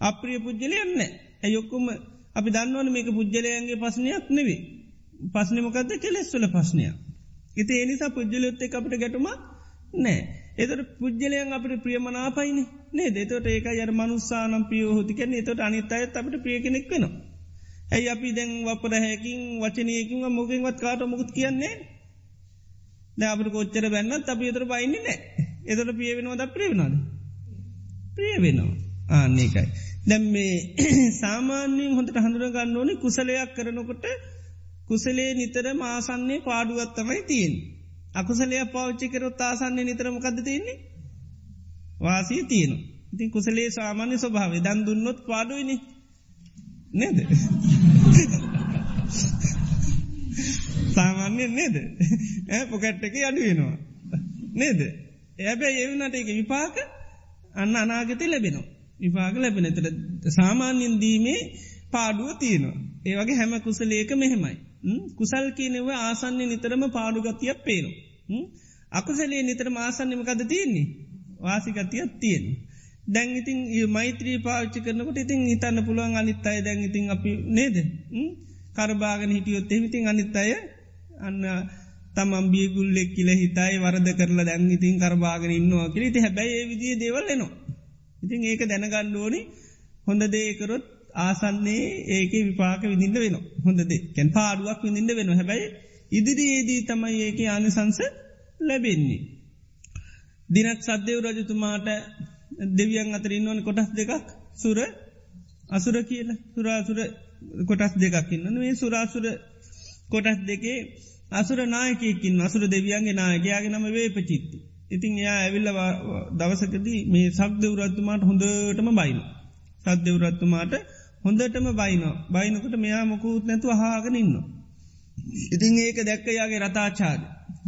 අප්‍රිය පුද්ජලයන්න ඇයොක්කොම අපි දන්නවන මේක පුද්ජලයන්ගේ පස්නයක් නෙවේ. පස්නමකක්ද කෙලෙස්වල පස්නයක්. ඉති එනිසා පුද්ජලයොත්ත අපට ගැටුම නෑ. එතට පුද්ජලයන් අපට ප්‍රියමනාපයින නේ දෙතට ඒක යර මනුස්සානම් පියෝහතිකන එතට අනිත් අයත් අපට ප්‍රිය කෙනෙක් වෙනවා. ඇයි අපි දැන් වපර හැකින් වචනයකින් මොකින්වත් කාට මොකුත් කියන්නේ ද අපට කොච්චර බැන්නත් අප යතර බයින්නේ නෑ එතට පිය වෙනවාද ප්‍රේවනාද ප්‍රිය වෙනවා ආන්නේකයි දැම් මේ සාමාන්‍යයෙන් හොඳට හඳුරගන්න ඕනි කුසලයක් කරනකොට කුසලේ නිතර මාසන්නේ පාඩුවත්තමයි තියෙන් අකුසලයක් පෞච්චි කරොත් ආසන්නේ නිතරමකද තියන්නේ? වාසී තියනු ඉතින් කුසලේ සාමාන්‍ය ස්වභාවේ දන් දුන්නොත් පාඩුවනි නේද? සාමාන්‍යයෙන් නේද? පොකට් එක අඩු වෙනවා. නේද? එබැ එවනට එක විපාක අන්න අනාගත ලැබෙනවා. විපාක ලැබෙන. තර සාමාන්‍යෙන් දීමේ පාඩුව තියෙනවා. ඒවගේ හැම කුසලේක මෙහෙමයි කුසල් කියනෙව ආසන්නේ නිතරම පාඩුගතියක් පේනවා. අකුසලේ නිතර ආසන්නමකද තියන්නේ? වාසිකතියක් තියෙන දැන් ඉතින් මෛත්‍රී පාච්චි කරනකට ඉතින් ඉතන්න පුළුවන් අනිත් අය දැන් ඉතින් අපි නේද? කරබාගෙන හිටියොත් එමිතින් අනිත් අය අන්න තමම් බියගුල්ලෙක් කියල හිතයි වරද කරලා දැන් ඉතින් කරබාගෙන ඉන්නවා කිරිති හැබැයි විදිිය දේවල්ලනවා ඉතින් ඒක දැනගණ්ඩෝනි හොඳ දේකරොත් ආසන්නේ ඒක විපාක විඳින්ට වෙන හොඳද කැන් පාඩුවක් විඳින්ට වෙන හැබැයි ඉදිරියේදී තමයි ඒක ආනිසංස ලැබෙන්නේ. දිනත් සද්‍යව රජතුමාට දෙවියන් අතර ඉන්නවන කොටස් දෙකක්. සුර අසුර කියල. සුරාසුර කොටස් දෙකක් ඉන්න මේ සුරාසුර කොටස් දෙකේ අසුර නායකයකින් අසුර දෙවියන්ගේ නායකයාගේ නම වේ පචිත්ති. ඉතින් එයා ඇවිල්ල දවසකදී මේ සක්දවරත්තුමාට හොඳටම බයින. සද්‍යවරත්තුමාට හොඳටම බයින බයිනකට මෙයා මොකුත් නැතු හාගෙන ඉන්න. ඉතින් ඒක දැක්කයාගේ රතාචාද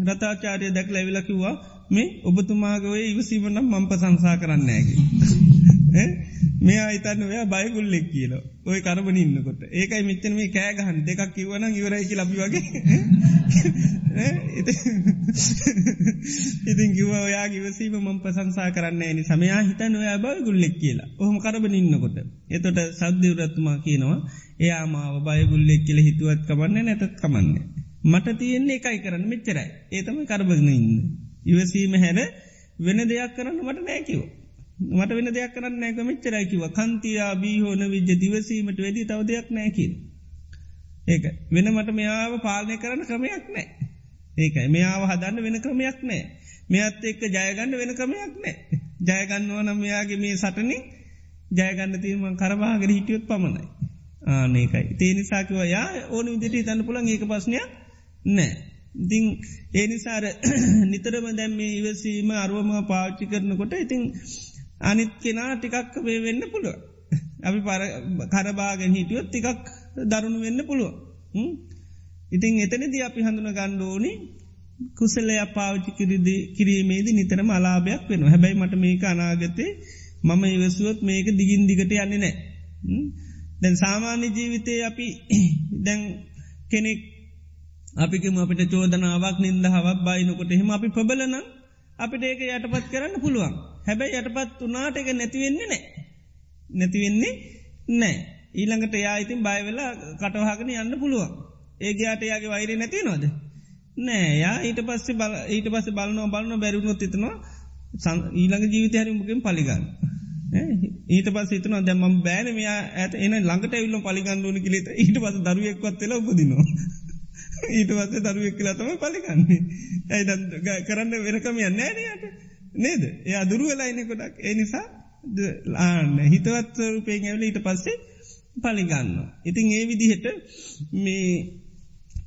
රතාචාරය දැක් ලැවිලකිවා මේ ඔබතුමාගවේ ඉවසීමනම් මම්ප සංසා කරන්නෑගේ. මේ අයිතන්න ඔයා බයගුල්ලෙක් කියල. ඔය කරබන ඉන්නකොට. ඒකයි මෙච්චන මේ කෑගහන් දෙකක් කිවන ඉවරයිකි ලබි වගේ. ඉතින් කිව ඔයා ගිවසීම මම ප්‍රසංසා කරන්න ඇනි සමයා හිතන් ඔයා බය ගුල්ලෙක් කියලා. ඔහොම කරබන ඉන්නකොට. එතොට සද්‍යවරත්තුමා කියනවා එයා මාව බයගුල්ලෙක් කියල හිතුවත් කමන්න නැතත් කමන්නේ. මට තියෙන්නේ එකයි කරන්න මෙච්චරයි. ඒතම කරබගන ඉන්න. ඉවසීම හැර වෙන දෙයක් කරන්න මට නෑකිවෝ මට වෙන දෙයක් කරන්න නෑක මෙච්චරයිකිව කන්තියා බීහෝන විජ්‍ය දිවසීමට වැඩි තව දෙයක් නෑකින්. ඒක වෙන මට මෙයාව පාලනය කරන්න ක්‍රමයක් නෑ. ඒකයි මෙයාව හදන්න වෙන ක්‍රමයක් නෑ. මෙත් එක්ක ජයගන්න වෙන ක්‍රමයක් නෑ. ජයගන්නවා නම් මෙයාගේ මේ සටනින් ජයගන්න තීරමන් කරවාගෙන හිටියොත් පමණයි. ආනකයි තේනිසාකිව යා ඕන විදිට තන්න පුළන් ඒක පස්්නයක් නෑ. ඉතිං ඒනිසාර නිතරම දැම් මේ ඉවසීම අරුවම පාච්චි කරනකොට ඉතිං අනිත් කෙනා ටිකක් වේ වෙන්න පුළුව. අපි පර කරබාගෙන හිටියොත් ටිකක් දරුණු වෙන්න පුළුව. ඉතින් එතනද අපි හඳුන ගණ්ඩෝනි කුසලය පාවිච්චි කිරිදි කිරීමේදී නිතරම අලාභයක් වෙන හැබැයි මට මේක අනාගතේ මම ඉවසුවත් මේක දිගින් දිගට යන්නේ නෑ. දැන් සාමාන්‍ය ජීවිතය අපි දැන් කෙනෙක් අපිකම අපිට චෝදනාවක් නින්දහවක් බයිනකොට හෙම අපි ප්‍රබලනම් අපිට ඒක යටපත් කරන්න පුළුවන්. හැබැයි යටපත් වනාට එක නැතිවෙන්නේ නෑ. නැතිවෙන්නේ නෑ. ඊළඟට යායිතින් බයවෙලා කටවහගෙන යන්න පුළුවන්. ඒගේයාට යාගේ වෛරය නැති නොද. නෑ යා ඊට පස්සේ බල ඊට පස්ස බලනෝ බලන බැරුණොත් එතනවා ඊළඟ ජීවිත හරිමුගෙන් පලිගන්න. ඊට පස් හිතන දැම බෑන මෙයා ඇත එන ළඟට එල්ල පලිගන්නුවන කිලෙත ඊට පස දරුවෙක්වත්වෙල උපදිනවා. ඊට පස්සේ දරුවෙක් කියලා තම පලිගන්නේ. ඇයි කරන්න වෙනකම යන්නෑනයට. නේද එයා දුරුවලයින කොටක් ඒ නිසා ලාන්න හිතවත් රූපයෙන් ඇවල ඊට පස්සේ පලිගන්න. ඉතින් ඒ විදිහට මේ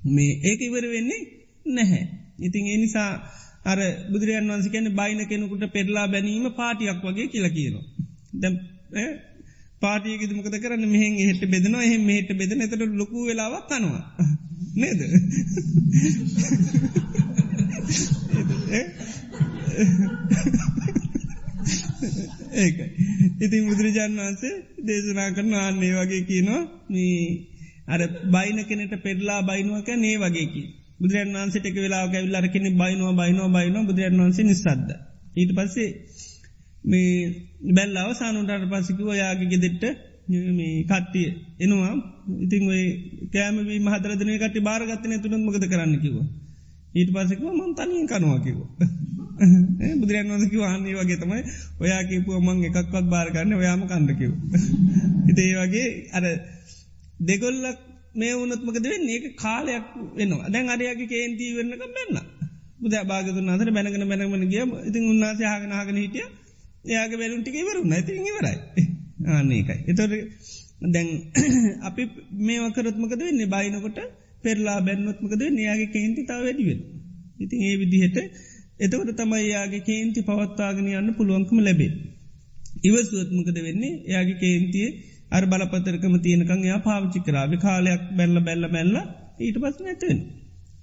මේ ඒක ඉවර වෙන්නේ නැහැ. ඉතින් ඒ නිසා අර බුදුරයන් වන්ස කැන බයින කෙනෙකුට පෙරලා බැනීම පාටියක් වගේ කියලා කියනවා. දැම් පාටියක දුමකත කරන්න මෙහෙන් එහට බෙදනවා එහෙම මෙහට බෙදන එතට ලොකු වෙලාවක් කනවා. නේද? ඒකයි. ඉතින් බුදුරජාන් වන්සේ දේශනා කරන ආන්නේ වගේ කියනවා මේ අර බයින කෙනට පෙරලා බයිනුවක නේ වගේකි. බුදුරන් වන්සට එක වෙලා ඇවිල්ලර කෙනෙ බයිනවා බයිනවා බයිනවා බුදුරන් වන්සේ නිසාද්ද. ඊට පස්සේ මේ බැල් අවසානුන්ටට පසිකිව යාගේ ගෙදෙට්ට මේ කට්ටිය එනවා ඉතින් ඔය කෑමවී මහදරදනය කට බාරගත්තන තුළන් මගත කරන්න කිවා. ඊට පසෙකව මන් තනියෙන් කනවාකිව. බුදුරන් වදකි වන්නේ වගේ තමයි ඔයා කිපුව මං එකක්වත් බාරගන්න ඔයාම කණ්ඩකිව. හිතේ වගේ අර දෙගොල්ලක් මේ වනත්මකද වෙන්නේ ඒක කාලයක් වෙනවා දැන් අරයාගේ කේන්තිී වෙන්නක මෙන්න. බුද භාගතුන් අතර බැනගෙන බැනගන ගිය ඉතින් උන්නාසේ හාගෙනහගෙන හිටිය එයාගේ වැලුන්ටික වරු නැති ඉවරයි ආන්නේකයි. එතොට දැන් අපි මේකරත්මකද වෙන්නේ බයිනකොට පෙරලා බැන්නොත්මකද යාගේ කේන්ති තාව වැඩිවෙන. ඉතින් ඒ විදිහට එතකට තමයි යාගේ කේන්ති පවත්තාගෙන යන්න පුළුවන්කම ලැබේ. ඉවසුවත්මකද වෙන්නේ යාගේ කේන්තිය අර බලපතරකම තියනකං යා පාවිච්චි කරාව කාලයක් බැල්ල බැල්ල බැල්ල ඊට පස් නැතවෙන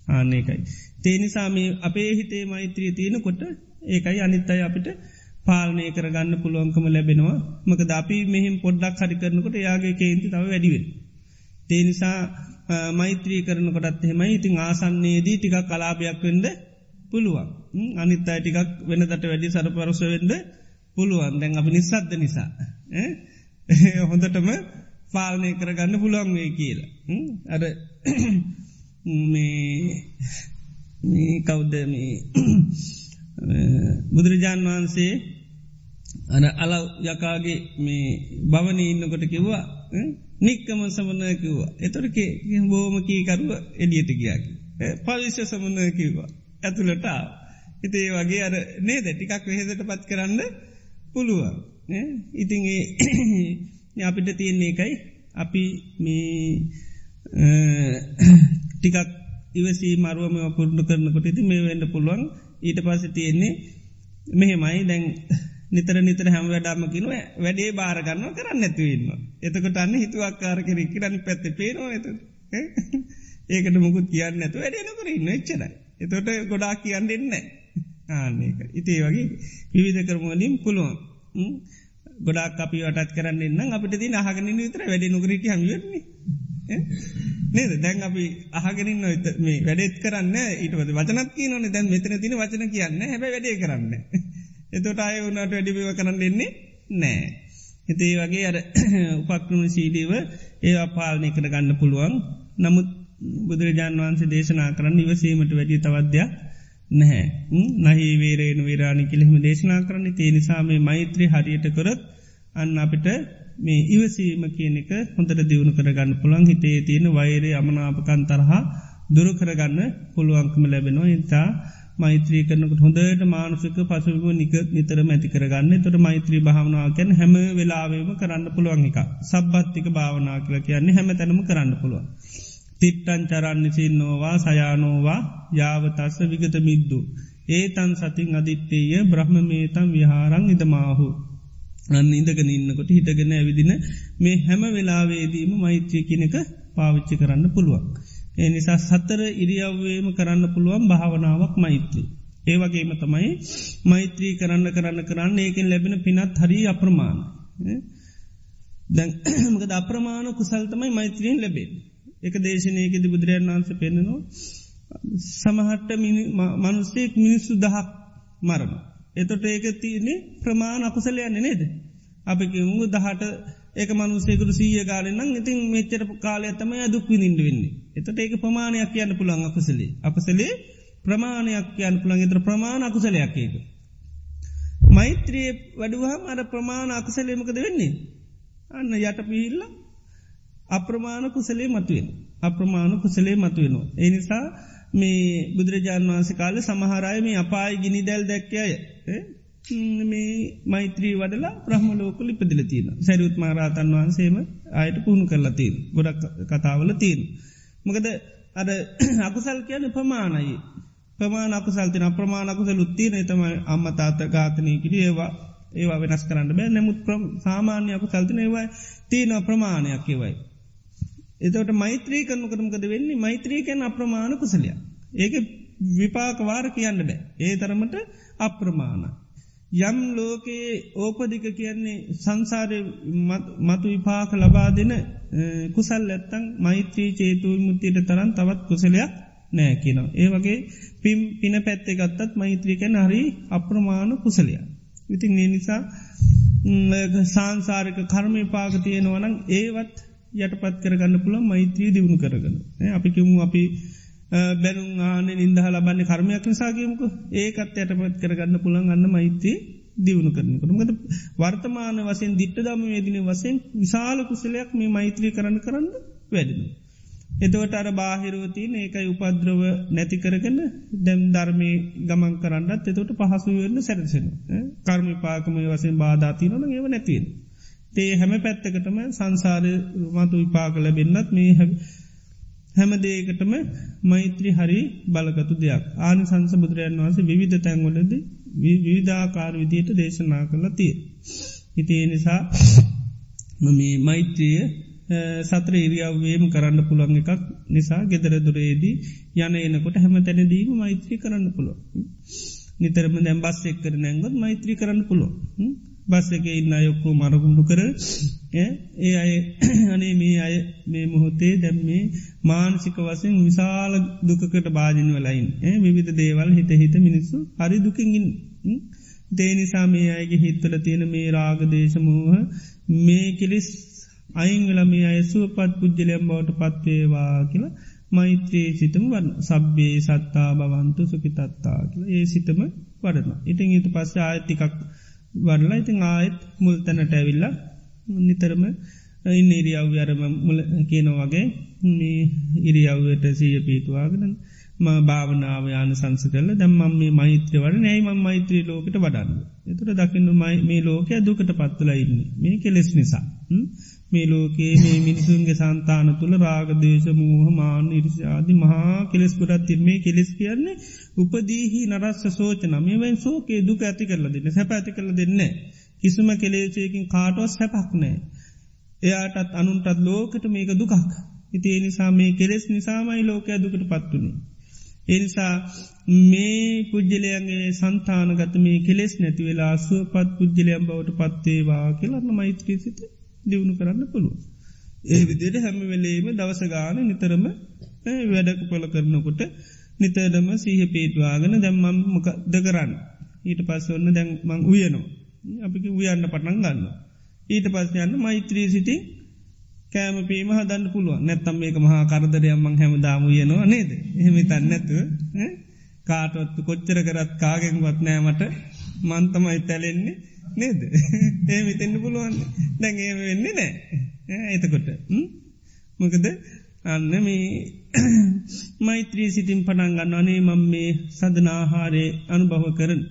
ආන්නේකයි. තේනිසාම අපේ හිතේ මෛත්‍රිය තියෙනකොට ඒකයි අනිත්තයි අපිට පාලනය කරගන්න පුළුවන්කම ලැබෙනවා මක අපි මෙහිම පොඩ්ඩක් හරි කරනකොට යාගේ කේන්ති තව වැඩිවෙන්. තේනිසා මෛත්‍රී කරනකොටත් එහෙමයි ඉතිං ආසන්නේදී ටිකක් කලාපයක් වෙන්ඩ පුළුවන් අනිත් අයි ටිකක් වෙනදට වැඩි සරපරස වෙන්ඩ පුළුවන්. දැන් අපි නිසාද්ද නිසා හොඳටම පාලනය කරගන්න පුළුවන් වේ කියලා. අර මේ කෞද්ද මේ බුදුරජාණන් වහන්සේ අන අල යකාගේ මේ භවනී ඉන්නකොට කිව්වා නික්කම සමනය කිව්වා. එතොරකේ බෝම කීකරුව එඩියට ගියාකි පවිශ්‍ය සමනය කිව්වා. ඇතුළටා හිතේ වගේ අර නේද? ටිකක් වෙහෙදට පත් කරන්න පුළුවන් ඉතින් අපිට තියෙන්නේ එකයි අපි මේ ටිකක් ඉවසී මරුවම පුරුණු කරනකොට ඉති මේ වෙන්ඩ පුළුවන්. ඊට පස තියෙන්නේ මෙහෙමයි. දැන් නිතර නිතර හැම වැඩාමකිනුව වැඩේ බාරගන්න කරන්න ඇතිවන්න. එතකොට අන්න හිතුවක්කාර කෙරෙක් රනි පැත්ත පේනවා ඇත ඒකට මුකුත් කියන්න ඇතු වැඩනකර ඉන්න එච්චර. එතොට ගොඩා කියන්න දෙන්න ආන්නේක ඉතේ වගේ විවිධ කරමලින් පුළුවන්. ගොඩක් අපි වටත් කරන්න එන්න අපිට ති අහගෙන විතර වැඩ නොකරට හමිවෙන්නේ. නේද දැන් අපි අහගෙනින් නොත මේ වැඩෙත් කරන්න ඊටවද වචනත් කියනන දැන් මෙතන තින වචන කියන්න හැබ වැඩේ කරන්න. එතොට අය වුණට වැඩිබව කරන්න දෙන්නේ නෑ. හිතේ වගේ අර උපක්නුණ සීඩීව ඒවා පාලනය කර ගන්න පුළුවන් නමුත් බුදුරජාන් වහන්සේ දේශනා කරන්න ඉවසීමට වැඩි තවද්‍යයක් නැහැ. නහි වේරේන වේරාණි කිලිහිම දේශනා කරන්න. තිය නිසාමේ මෛත්‍රී හරියට කරත් අන්න අපිට මේ ඉවසීම කියන එක හොඳට දියුණු කරගන්න පුළන් හිතේ තියෙන වෛරේ අමනාපකන් තරහා දුරු කරගන්න පුළුවන්කම ලැබෙනවා. ඉතා මෛත්‍රී කරනකට හොඳට මානුසික පසුව නික නිතර මැති කරගන්න. තොට මෛත්‍රී භාවනාවකැන් හැම වෙලාවේම කරන්න පුළුවන් එක සබ්බත්තික භාවනා කල කියන්නේ හැම තැනම කරන්න පුළුවන්. තිට්ටන් චරන්නසින් නෝවා සයානෝවා යාවතස්ස විගත මිද්දු. ඒ තන් සතින් අධිත්තේය බ්‍රහ්ම මේතම් විහාරං ඉදමාහු. අන්න ඉඳගෙන ඉන්නකොට හිටගෙන ඇවිදින මේ හැම වෙලාවේදීම මෛත්‍රය කියනක පාවිච්චි කරන්න පුළුවන්. ඒ නිසා සත්තර ඉරියව්වේම කරන්න පුළුවන් භාවනාවක් මෛත්‍රී. ඒවගේම තමයි මෛත්‍රී කරන්න කරන්න කරන්න ඒකෙන් ලැබෙන පිනත් හරි අප්‍රමාණ. දැන්මකද අප්‍රමාණ කුසල්තමයි මෛත්‍රීෙන් ලැබේ. එක දේශනයකෙද බුදුරයන් වන්ස පෙන්න්නනවා. සමහට්ට මනුස්සෙක් මිනිස්සු දහක් මරණ. එතොට ඒක තියන්නේ ප්‍රමාණ අකුසලයන්නේ නේද. අපි උඟ දහට ඒක මනුසේකරු සීය ගාලෙන්න්න ඉතින් මෙච්චර කාලය තමයි දුක් විඳින්ට වෙන්නේ. එතට ඒක ප්‍රමාණයක් කියන්න පුළන් අකුසලේ. අපසලේ ප්‍රමාණයක් කියන්න පුළන් එතර ප්‍රමාණ අකුසලයක් ඒක. මෛත්‍රයේ වැඩුවහම අර ප්‍රමාණ අකුසලේමකද වෙන්නේ. අන්න යට පිහිල්ල අප්‍රමාණ කුසලේ මතුවෙන්. අප්‍රමාණ කුසලේ මතුවෙනවා. එනිසා මේ බුදුරජාන් වන්ස කාල සමහරය මේ අපායි ගිනි දැල් දැක්කය මේ මෛත්‍රී වඩලා ප්‍රහමලෝක ලිපදිල තියෙන සැරුත් මාරාතන් වහන්සේම අයට පුහුණු කරලා තිීන් ගොඩක් කතාවල තිීන්. මොකද අද අකුසල් කියන ප්‍රමාණයි ප්‍රමාණ අකුසල්තින ප්‍රමාණකුසල් උත්තින තම අම්ම තාත ගාතනය කිරි ඒවා ඒවා වෙනස් කරන්න බෑ නැමුත් සාමාන්‍යයකු සල්තින ඒවයි තියන ප්‍රමාණයක් ඒවයි. එතවට මෛත්‍රී කරනු කරමකද වෙන්නේ මෛත්‍රීකැන් අප්‍රමාණ කුසලය. ඒක විපාකවාර කියන්න බෑ. ඒ තරමට අප්‍රමාණ. යම් ලෝකයේ ඕපදික කියන්නේ සංසාරය මතු විපාක ලබා දෙන කුසල් ඇත්තං මෛත්‍රී චේතුව මුත්තියට තරන් තවත් කුසලයක් නෑ කියනවා. ඒ වගේ පිම් පින පැත්තේ ගත්තත් මෛත්‍රීකැන හරි අප්‍රමාණ කුසලයක්. ඉතින් ඒ නිසා සංසාරික කර්මය පාක තියෙනවනම් ඒවත් යටපත් කරගන්න පුළ මෛත්‍රී දියුණු කරගන්න. අපි කිමු අපි බැනු ආන නිදහ ලබන්න කර්මයක් නිසාගේමක ඒකත් යටපත් කරගන්න පුළන් අන්න මෛත්‍රී දියුණු කරනකට මද වර්තමාන වසයෙන් දිට්ට දම වේදින වසයෙන් විශාල කුසලයක් මේ මෛත්‍රී කරන්න කරන්න වැඩෙන. එතවට අර බාහිරෝතින ඒකයි උපද්‍රව නැති කරගන්න දැම් ධර්මය ගමන් කරන්නත් එතොට පහසු වන්න සැරසෙන කර්ම පාකමය වසෙන් බාධාතිනන ඒව නැතිවෙන. තේ හැම පැත්තකටම සංසාර මතු විපාක ලැබෙන්න්නත් මේ හැ හැම දේකටම මෛත්‍රී හරි බලගතු දෙයක් ආනි සංස බුදුරයන් වහන්සේ විවිධ තැන්වලද විවිධාකාර විදියට දේශනා කරලා තිය. හිතේ නිසා මේ මෛත්‍රිය සත්‍ර ඉරියාවේම කරන්න පුළන් එකක් නිසා ගෙදර දුරේදී යන එනකොට හැම තැනදීම මෛත්‍රී කරන්න පුළො. නිතරම දැම් බස් එක්කර නැංගොත් මෛත්‍රී කරන්න පුළො. බස් එක ඉන්න අයොක්කෝ මරකුණඩු කර ඒ අය අනේ මේ අය මේ මොහොතේ දැම් මේ මානසික වසෙන් විශාල දුකට භාජන වලයින් විවිධ දේවල් හිත හිත මිනිස්සු හරි දුකින්ගින් දේනිසා මේ අයගේ හිත්තල තියෙන මේ රාගදේශමූහ මේ කෙලෙස් අයින් වෙලා මේ අය සුවපත් පුද්ජලයම් බවට පත්වේවා කියලා මෛත්‍රයේ සිතම වන්න සබ්බේ සත්තා බවන්තු සුකිතත්තා කියල. ඒ සිතම වඩන. ඉතින් ඊට පස්ස ආයතිකක් වඩලා ඉතින් ආයෙත් මුල් තැනට ඇවිල්ලා නිතරම ඉන්න ඉරියව් අරම මුල කියනවගේ මේ ඉරියව්වට සීය පීතුවාගෙන ම භාවනාව යාන සංස කරල දැම්මම් මේ මෛත්‍ර වඩ නෑයිම මෛත්‍රී ලෝකට වඩන්න. එතුට දකින්නු මේ ලෝකය දුකට පත්තුල ඉන්න මේ කෙලෙස් නිසා. මේ ලෝකයේ මේ මිනිසුන්ගේ සන්තාන තුළ රාගදේශ මූහ මාන ඉරිසිාදි මහා කෙලෙස් ගොඩත් තිර්මේ කෙලෙස් කියන්නේ උපදීහි නරස්ස සෝචන මේවැන් සෝකේ දුක ඇති කරල දෙන්න සැප ඇති කරල දෙන්න. කිසිම කෙලේචයකින් කාටුවස් සැපක් නෑ. එයාටත් අනුන්ටත් ලෝකට මේක දුකක්. ඉතිේ නිසා මේ කෙලෙස් නිසාමයි ලෝකය දුකට පත්තුනේ. එනිසා මේ පුද්ජලයන්ගේ සන්තානගත මේ කෙලෙස් නැති වෙලා සුවපත් පුද්ජලයම් බවට පත්තේවා කියලන්න මෛත්‍රී සිත දියුණු කරන්න පුළුව. ඒ විදියට හැම වෙලේම දවසගාන නිතරම වැඩක පොල කරනකොට නිතරදම සීහ පේටවාගෙන දැම්මම් මොකද කරන්න. ඊට පස්ස ඔන්න දැන් මං උයනවා. අපික උයන්න පටන් ගන්න. ඊට පස්ස යන්න මෛත්‍රී සිටි කෑම පීම හදන්න පුළුව නැත්තම් මේක මහා කරදරයම්මං හැම දාමුයනවා නේද? එහෙම තන්න නැතුව කාටොත්තු කොච්චර කරත් කාගෙන්වත් නෑමට මන්තමයි තැලෙන්නේ නේද? ඒ විතෙන්න්න පුළුවන්. දැන් ඒ වෙන්නේ නෑ. එතකොට මොකද? අන්න මේ මෛත්‍රී සිතින් පටන් ගන්න අනේ මම් මේ සදනාහාරය අනුභව කරන.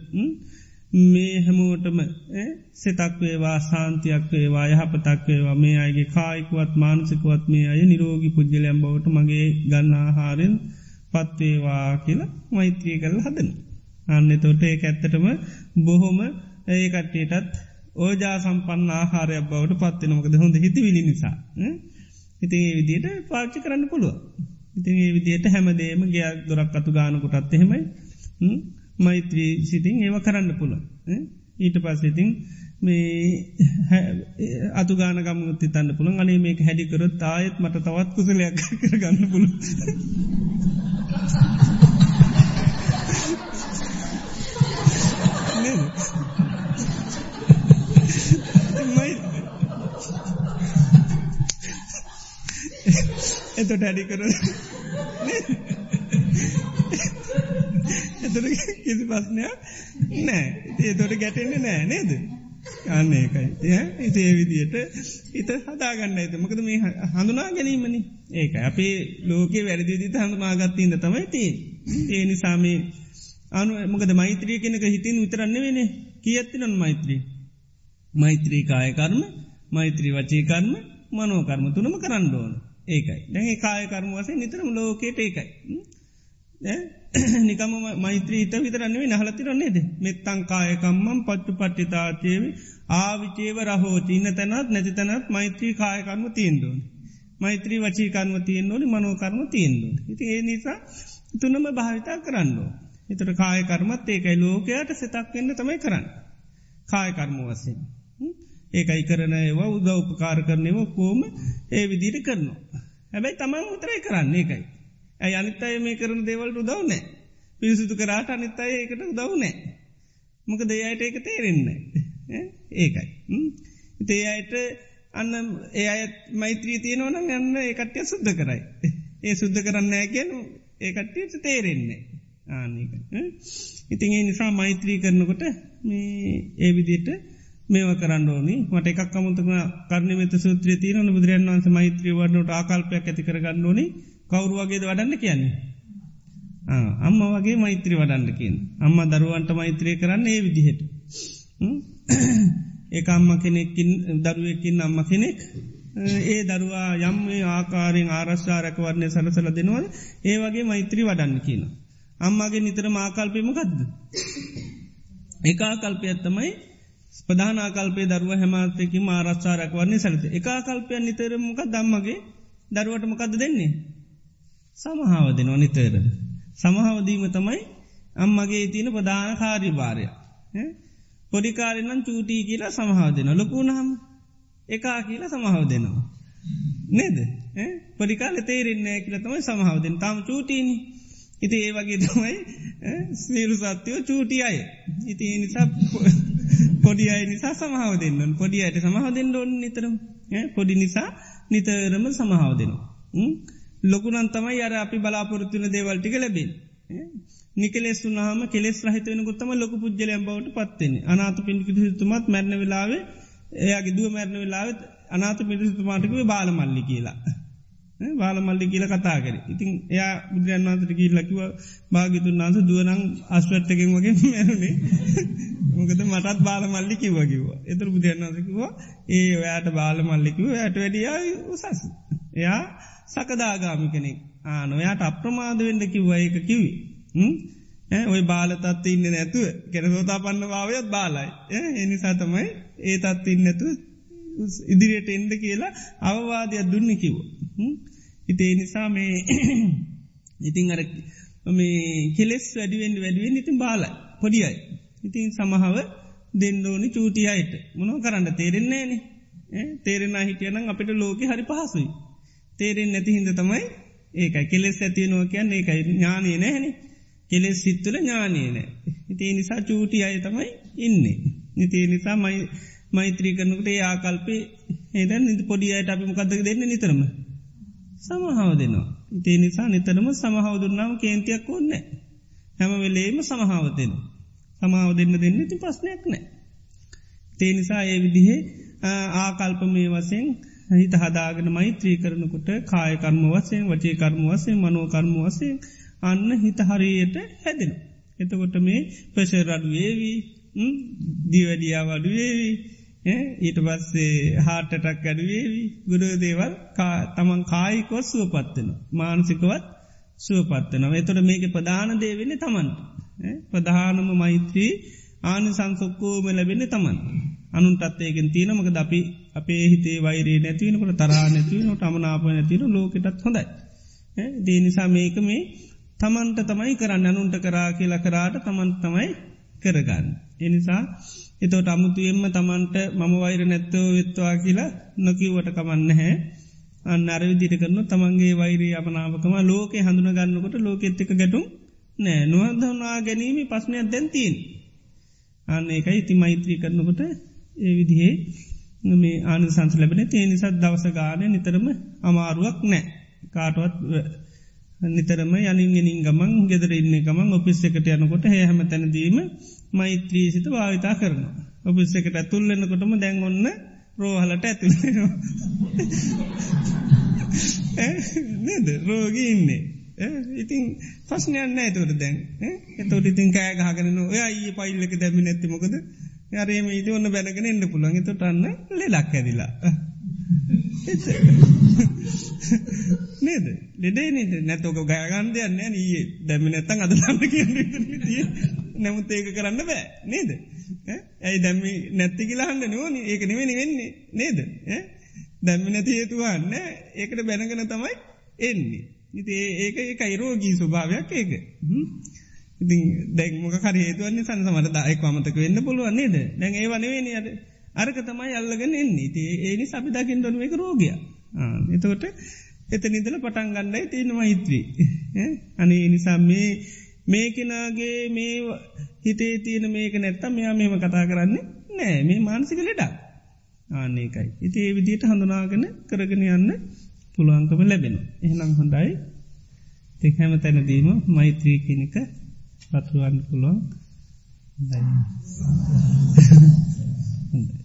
මේ හැමෝටම සෙතක් වේවා සාන්තියක් වේවා යහපතක් වේවා මේ අයගේ කායිකුවත් මානසිකුවත් මේ අය නිරෝගි පුද්ජලයම් බවට මගේ ගන්නාහාරෙන් පත්වේවා කියලා මෛත්‍රී කරල හදන. අන්න තොට ඒ ඇත්තටම බොහොම ඒ කට්ටේටත් ඕජා සම්පන්න ආහාරයක් බවට පත්වෙනමකද හොඳ හිති විලි නිසා. ඉතින් ඒ විදියට පාච්චි කරන්න පුළුව. ඉතින් ඒ විදියට හැමදේම ගයක් දොරක් අතු ගානකොටත් එහෙමයි මෛත්‍රී සිතින් ඒව කරන්න පුළ. ඊට පස්සෙතින් මේ අතු ගාන ගමුත්ති තන්න පුළන් අනේ මේක හැඩිකරොත් ආයත් මට තවත් කුසලයක් කර ගන්න පුළ. එතොට ඇඩි කර එතට කිසි පස්නයක් නෑ ඒ තොට ගැටෙන්නේ නෑ නේද? අන්න ඒකයි. ඉති ඒ විදියට හිත හදාගන්න ඇත මකද මේ හඳුනා ගැනීමනි. ඒක අපේ ලෝකේ වැරදිදිත හඳුනාගත්තින්ද තමයි තිය ඒ නිසාමේ අනු මොකද මෛත්‍රිය කෙනක හිතින් විතරන්න වෙන කියත්තිනන් මෛත්‍රී මෛත්‍රී කායකර්ම මෛත්‍රී වචීකර්ම මනෝකර්ම තුනම කරන්න ඕන. ඒකයි. දැගේ කායකර්ම වසේ නිතරම ලෝකේට ඒකයි. නිකම මෛත්‍රීත විතරන්නේ නහලතිරන්නේද මෙත්තං කායකම්මම් පච්චු පට්ටිතාචේව ආවිචේව රහෝච ඉන්න තැනත් නැති තැනත් මෛත්‍රී කායකර්ම තියෙන්දුවන්. මෛත්‍රී වචීකර්ම තියෙන්න්නෝනි මනෝකර්ම තියෙන්දුවන්. ඉති ඒ නිසා තුනම භාවිතා කරන්නෝ. එතට කායකර්මත් ඒකයි ලෝකයට සෙතක් වෙන්න තමයි කරන්න. කායකර්ම වසෙන්. ඒකයි කරන ඒවා උදව උපකාර කරනව කෝම ඒ විදිට කරනවා. හැබැයි තමන් උතරයි කරන්න ඒකයි. ඇයි අනිත්තය මේ කරන දේවල්ට උදවනෑ. පිරිසිතු කරාට අනිත්තය ඒකට උදවනෑ. මොක දෙයට ඒක තේරෙන්න. ඒකයි. ඉතේ අයට අන්න ඒ අයත් මෛත්‍රී තියෙනවන යන්න ඒකට්ටය සුද්ධ කරයි. ඒ සුද්ධ කරන්න ඇගැන ඒකට්ටියට තේරෙන්නේ. ආනක. ඉතින් ඒ නිසා මෛත්‍රී කරනකොට මේ ඒ විදියට මේව කරන්න ඕනි මට එකක් අමුතක කරණමත සූත්‍රය තියන බුදුරන් වන්ස මෛත්‍රී වන්නට ආකල්පයක් ඇති කරගන්න ඕනි කවරුවගේද වඩන්න කියන්නේ. අම්ම වගේ මෛත්‍රී වඩන්න කියෙන් අම්ම දරුවන්ට මෛත්‍රය කරන්න ඒ විදිහට. ඒ අම්ම කෙනෙක්කින් දරුවකින් අම්ම කෙනෙක් ඒ දරුවා යම් ආකාරෙන් ආරශ්ාරක වරණය සලසල දෙනවද ඒ වගේ මෛත්‍රී වඩන්න කියන. අම්මාගේ නිතර මාකල්පයමකක්ද. එකආකල්පයත්තමයි ස්පධානාකල්පේ දරුව හැමාතයකි ආරශ්ාරක වන්නේ සලත එකආකල්පයන් නිතරමක දම්මගේ දරුවට මොකද දෙන්නේ. සමහාව දෙනවා නිතර. සමහාවදීම තමයි අම්මගේ තියෙන ප්‍රධාන කාරි භාරය. පොඩිකාරෙන්නම් චූටී කියලා සමහාව දෙන ලොකුණහම එකා කියලා සමහාව දෙනවා. නේද? පොඩිකාල තේරෙන්නේ කියල තමයි සමහාවදෙන් තාම චූටීනි ඉති ඒ වගේ තමයි සීරු සත්‍යයෝ චූටි අය. ඉති නිසා පොඩි අය නිසා සමහාව දෙන්නන් පොඩි අයට සමහ දෙන්න ඔන්න නිතරම්. පොඩි නිසා නිතරම සමහාව දෙනවා. ලොකුනන් තමයි අර අපි බලාපොරත්තුන දේවල්ටික ලැබේ. නිකලෙස් වුනාම කෙස් රහිතවන ගොත්තම ලොක පුද්ජලයම් බවට පත්වෙන්නේ අනාත පින්ිකි තුමත් මැරණ වෙලාවේ එයාගේ දුව මැරණ වෙලාවත් අනාත පිරිතුමාටකුව බාල මල්ලි කියලා. බාල මල්ලි කියල කතා කර. ඉතින් එයා බුදුරන් වන්සට කිල් ලකිව භාගිතුන් වන්ස දුවනං අස්වත්තකෙන් වගේ මැරුණේ. මොකද මටත් බාල මල්ලි කිව්වකිව එතුර බුදුරන් වන්සකිවා ඒ ඔයාට බාල මල්ලිකිව ඇයට වැඩිය උසස්. එයා සකදාගාමි කෙනෙක්. ආනොයාට අප්‍රමාද වෙන්න කිව්ව. ඒක කිවි ඔය බාලතත් ඉන්න නැතුව කෙනසෝතා පන්න භාවයත් බාලයි. එනිසා තමයි ඒ තත් ඉන්න නැතු ඉදිරියට එන්ඩ කියලා අවවාදයක් දුන්න කිව්ව. ඉතේ නිසා මේ ඉතිං අර මේ කෙලෙස් වැඩුවෙන් වැඩුවෙන් ඉතින් බාලයි. පොඩියයි. ඉතින් සමහාව දෙන්නඕනි චූටියයිට මොනෝ කරන්න? තේරෙන්නේ නේ තේරෙන හිටියනම් අපිට ලෝක හරි පහසුයි. තේරෙන් නැති හිද තමයි ඒකයි කෙලෙස් ඇතියනවා කියන්න ඒකයි ඥානය නැහැනේ කෙලෙස් සිත්තුල ඥානයනෑ. ඉතිේ නිසා චූටි අය තමයි ඉන්නේ. නිතිේ නිසා මයි මෛත්‍රී කරනකට ඒ ආකල්පේ ඒද නිති පොඩියට අපි මොකක්දක දෙන්න නිතරම. සමහාව දෙනවා. ඉතිේ නිසා නිතරම සමහාව දුන්නාම කේන්තියක් ඕන්න. හැම වෙලේම සමහාව දෙෙන. සමාව දෙන්න දෙන්න ති ප්‍රශ්නයක් නෑ. තේ නිසා ඒ විදිහේ ආකල්ප මේ වසෙන් හිත හදාගෙන මෛත්‍රී කරනකොට කායකර්ම වසයෙන් වචේ කර්ම වසයෙන් මනෝකර්ම වසයෙන් අන්න හිත හරියට හැදෙන. එතකොට මේ ප්‍රශරඩු වේවී දිවඩියාවඩුවේවී ඊට පස්සේ හාටටක් අඩුවේවී ගුඩ දේවල් තමන් කායිකොත් සුවපත්වෙන. මානසිකවත් සුවපත්වන. එතොට මේක ප්‍රධාන දේවෙන තමන්. ප්‍රධානම මෛත්‍රී ආන සංසොක්කෝම ලැබෙන තමන්. අනුන්ටත්තයගෙන් තියනමක ද අපි අපේ හිතේ වෛරේ නැතිවනකට තරා නැතිවනට අමනාප නැතින ලෝකෙටත් හොඳයි. දේනිසා මේක මේ තමන්ට තමයි කරන්න අනුන්ට කරා කියලා කරාට තමන් තමයි කරගන්න. එනිසා එතෝට අමුතුයෙන්ම තමන්ට මම වෛර නැත්තව වෙත්වා කියලා නොකිව්වට කමන්න හැ අන්න අරවිදිට කරන තමන්ගේ වෛරී අපනාවකම ලෝක හඳුන ගන්නකොට ලෝක එත්තක ගැටුම් නෑ නොහදනා ගැනීම පස්්නයක් දැන්තිීන්. අන්න ඒකයි ඉති මෛත්‍රී කරනකොට ඒ විදිහේ මේ ආන සංස ලැබෙන තිය නිසත් දවස ගානය නිතරම අමාරුවක් නෑ. කාටුවත් නිතරම යනින්ගෙනින් ගමන් ගෙදර ඉන්න ගමන් ඔපිස් එකට යනකොට හැම තැනදීම මෛත්‍රී සිත භාවිතා කරනවා. ඔපිස් එකට ඇතුල්ලන්නකොටම දැන් ඔන්න රෝහලට ඇතුළ නද? රෝගී ඉන්නේ. ඉතින් පස්්නයන්න ඇතුවට දැන්. එතවට ඉතින් කෑ ගහගෙන ඔය අයි පයිල්ලක දැමි නැතිමකද යරේම ඉති ඔන්න බැනගෙන එන්න පුළන් තොටන්න ලෙලක් ඇදිලා. නේද? ලෙඩේ නට නැතෝක ගෑගන්දය නෑ ඒ දැම නැතන් අදලන්න කිය නැමුත් ඒක කරන්න බෑ. නේද? ඇයි දැම්මි නැත්ති කියලාහන්න නෝන ඒක නෙවෙනි වෙන්නේ. නේද? දැම්මි නැති හේතුවන්න ඒකට බැනගෙන තමයි එන්නේ. ඉති ඒක ඒක අයිරෝගී ස්වභාවයක් ඒක. ඉතින් දැක්මක කරේතුවන්නේ සන් සමට දායෙක් මතක වෙන්න පුළුවන් නේද? දැන් ඒ වනවෙනි අද අරක තමයි අල්ලගෙන එන්නේ. ති ඒනි සබි දකිින් දනුව එක රෝගිය එතකොට එත නිදල පටන් ගන්නයි තියෙන මහිත්‍රී අනේ නිසා මේ මේකෙනගේ මේ හිතේ තියෙන මේක නැත්තම් මෙයා මෙම කතා කරන්නේ නෑ. මේ මානසික ලෙඩක්. ආනකයි ඉති ඒ විදියට හඳුනාගෙන කරගෙන යන්න පුළුවන්කම ලැබෙන එහෙනම් හොඳයි. තෙක් හැම තැනදීම මෛත්‍රී කෙනෙක පතුරුවන්න පුළුවන් දයි හොඳයි.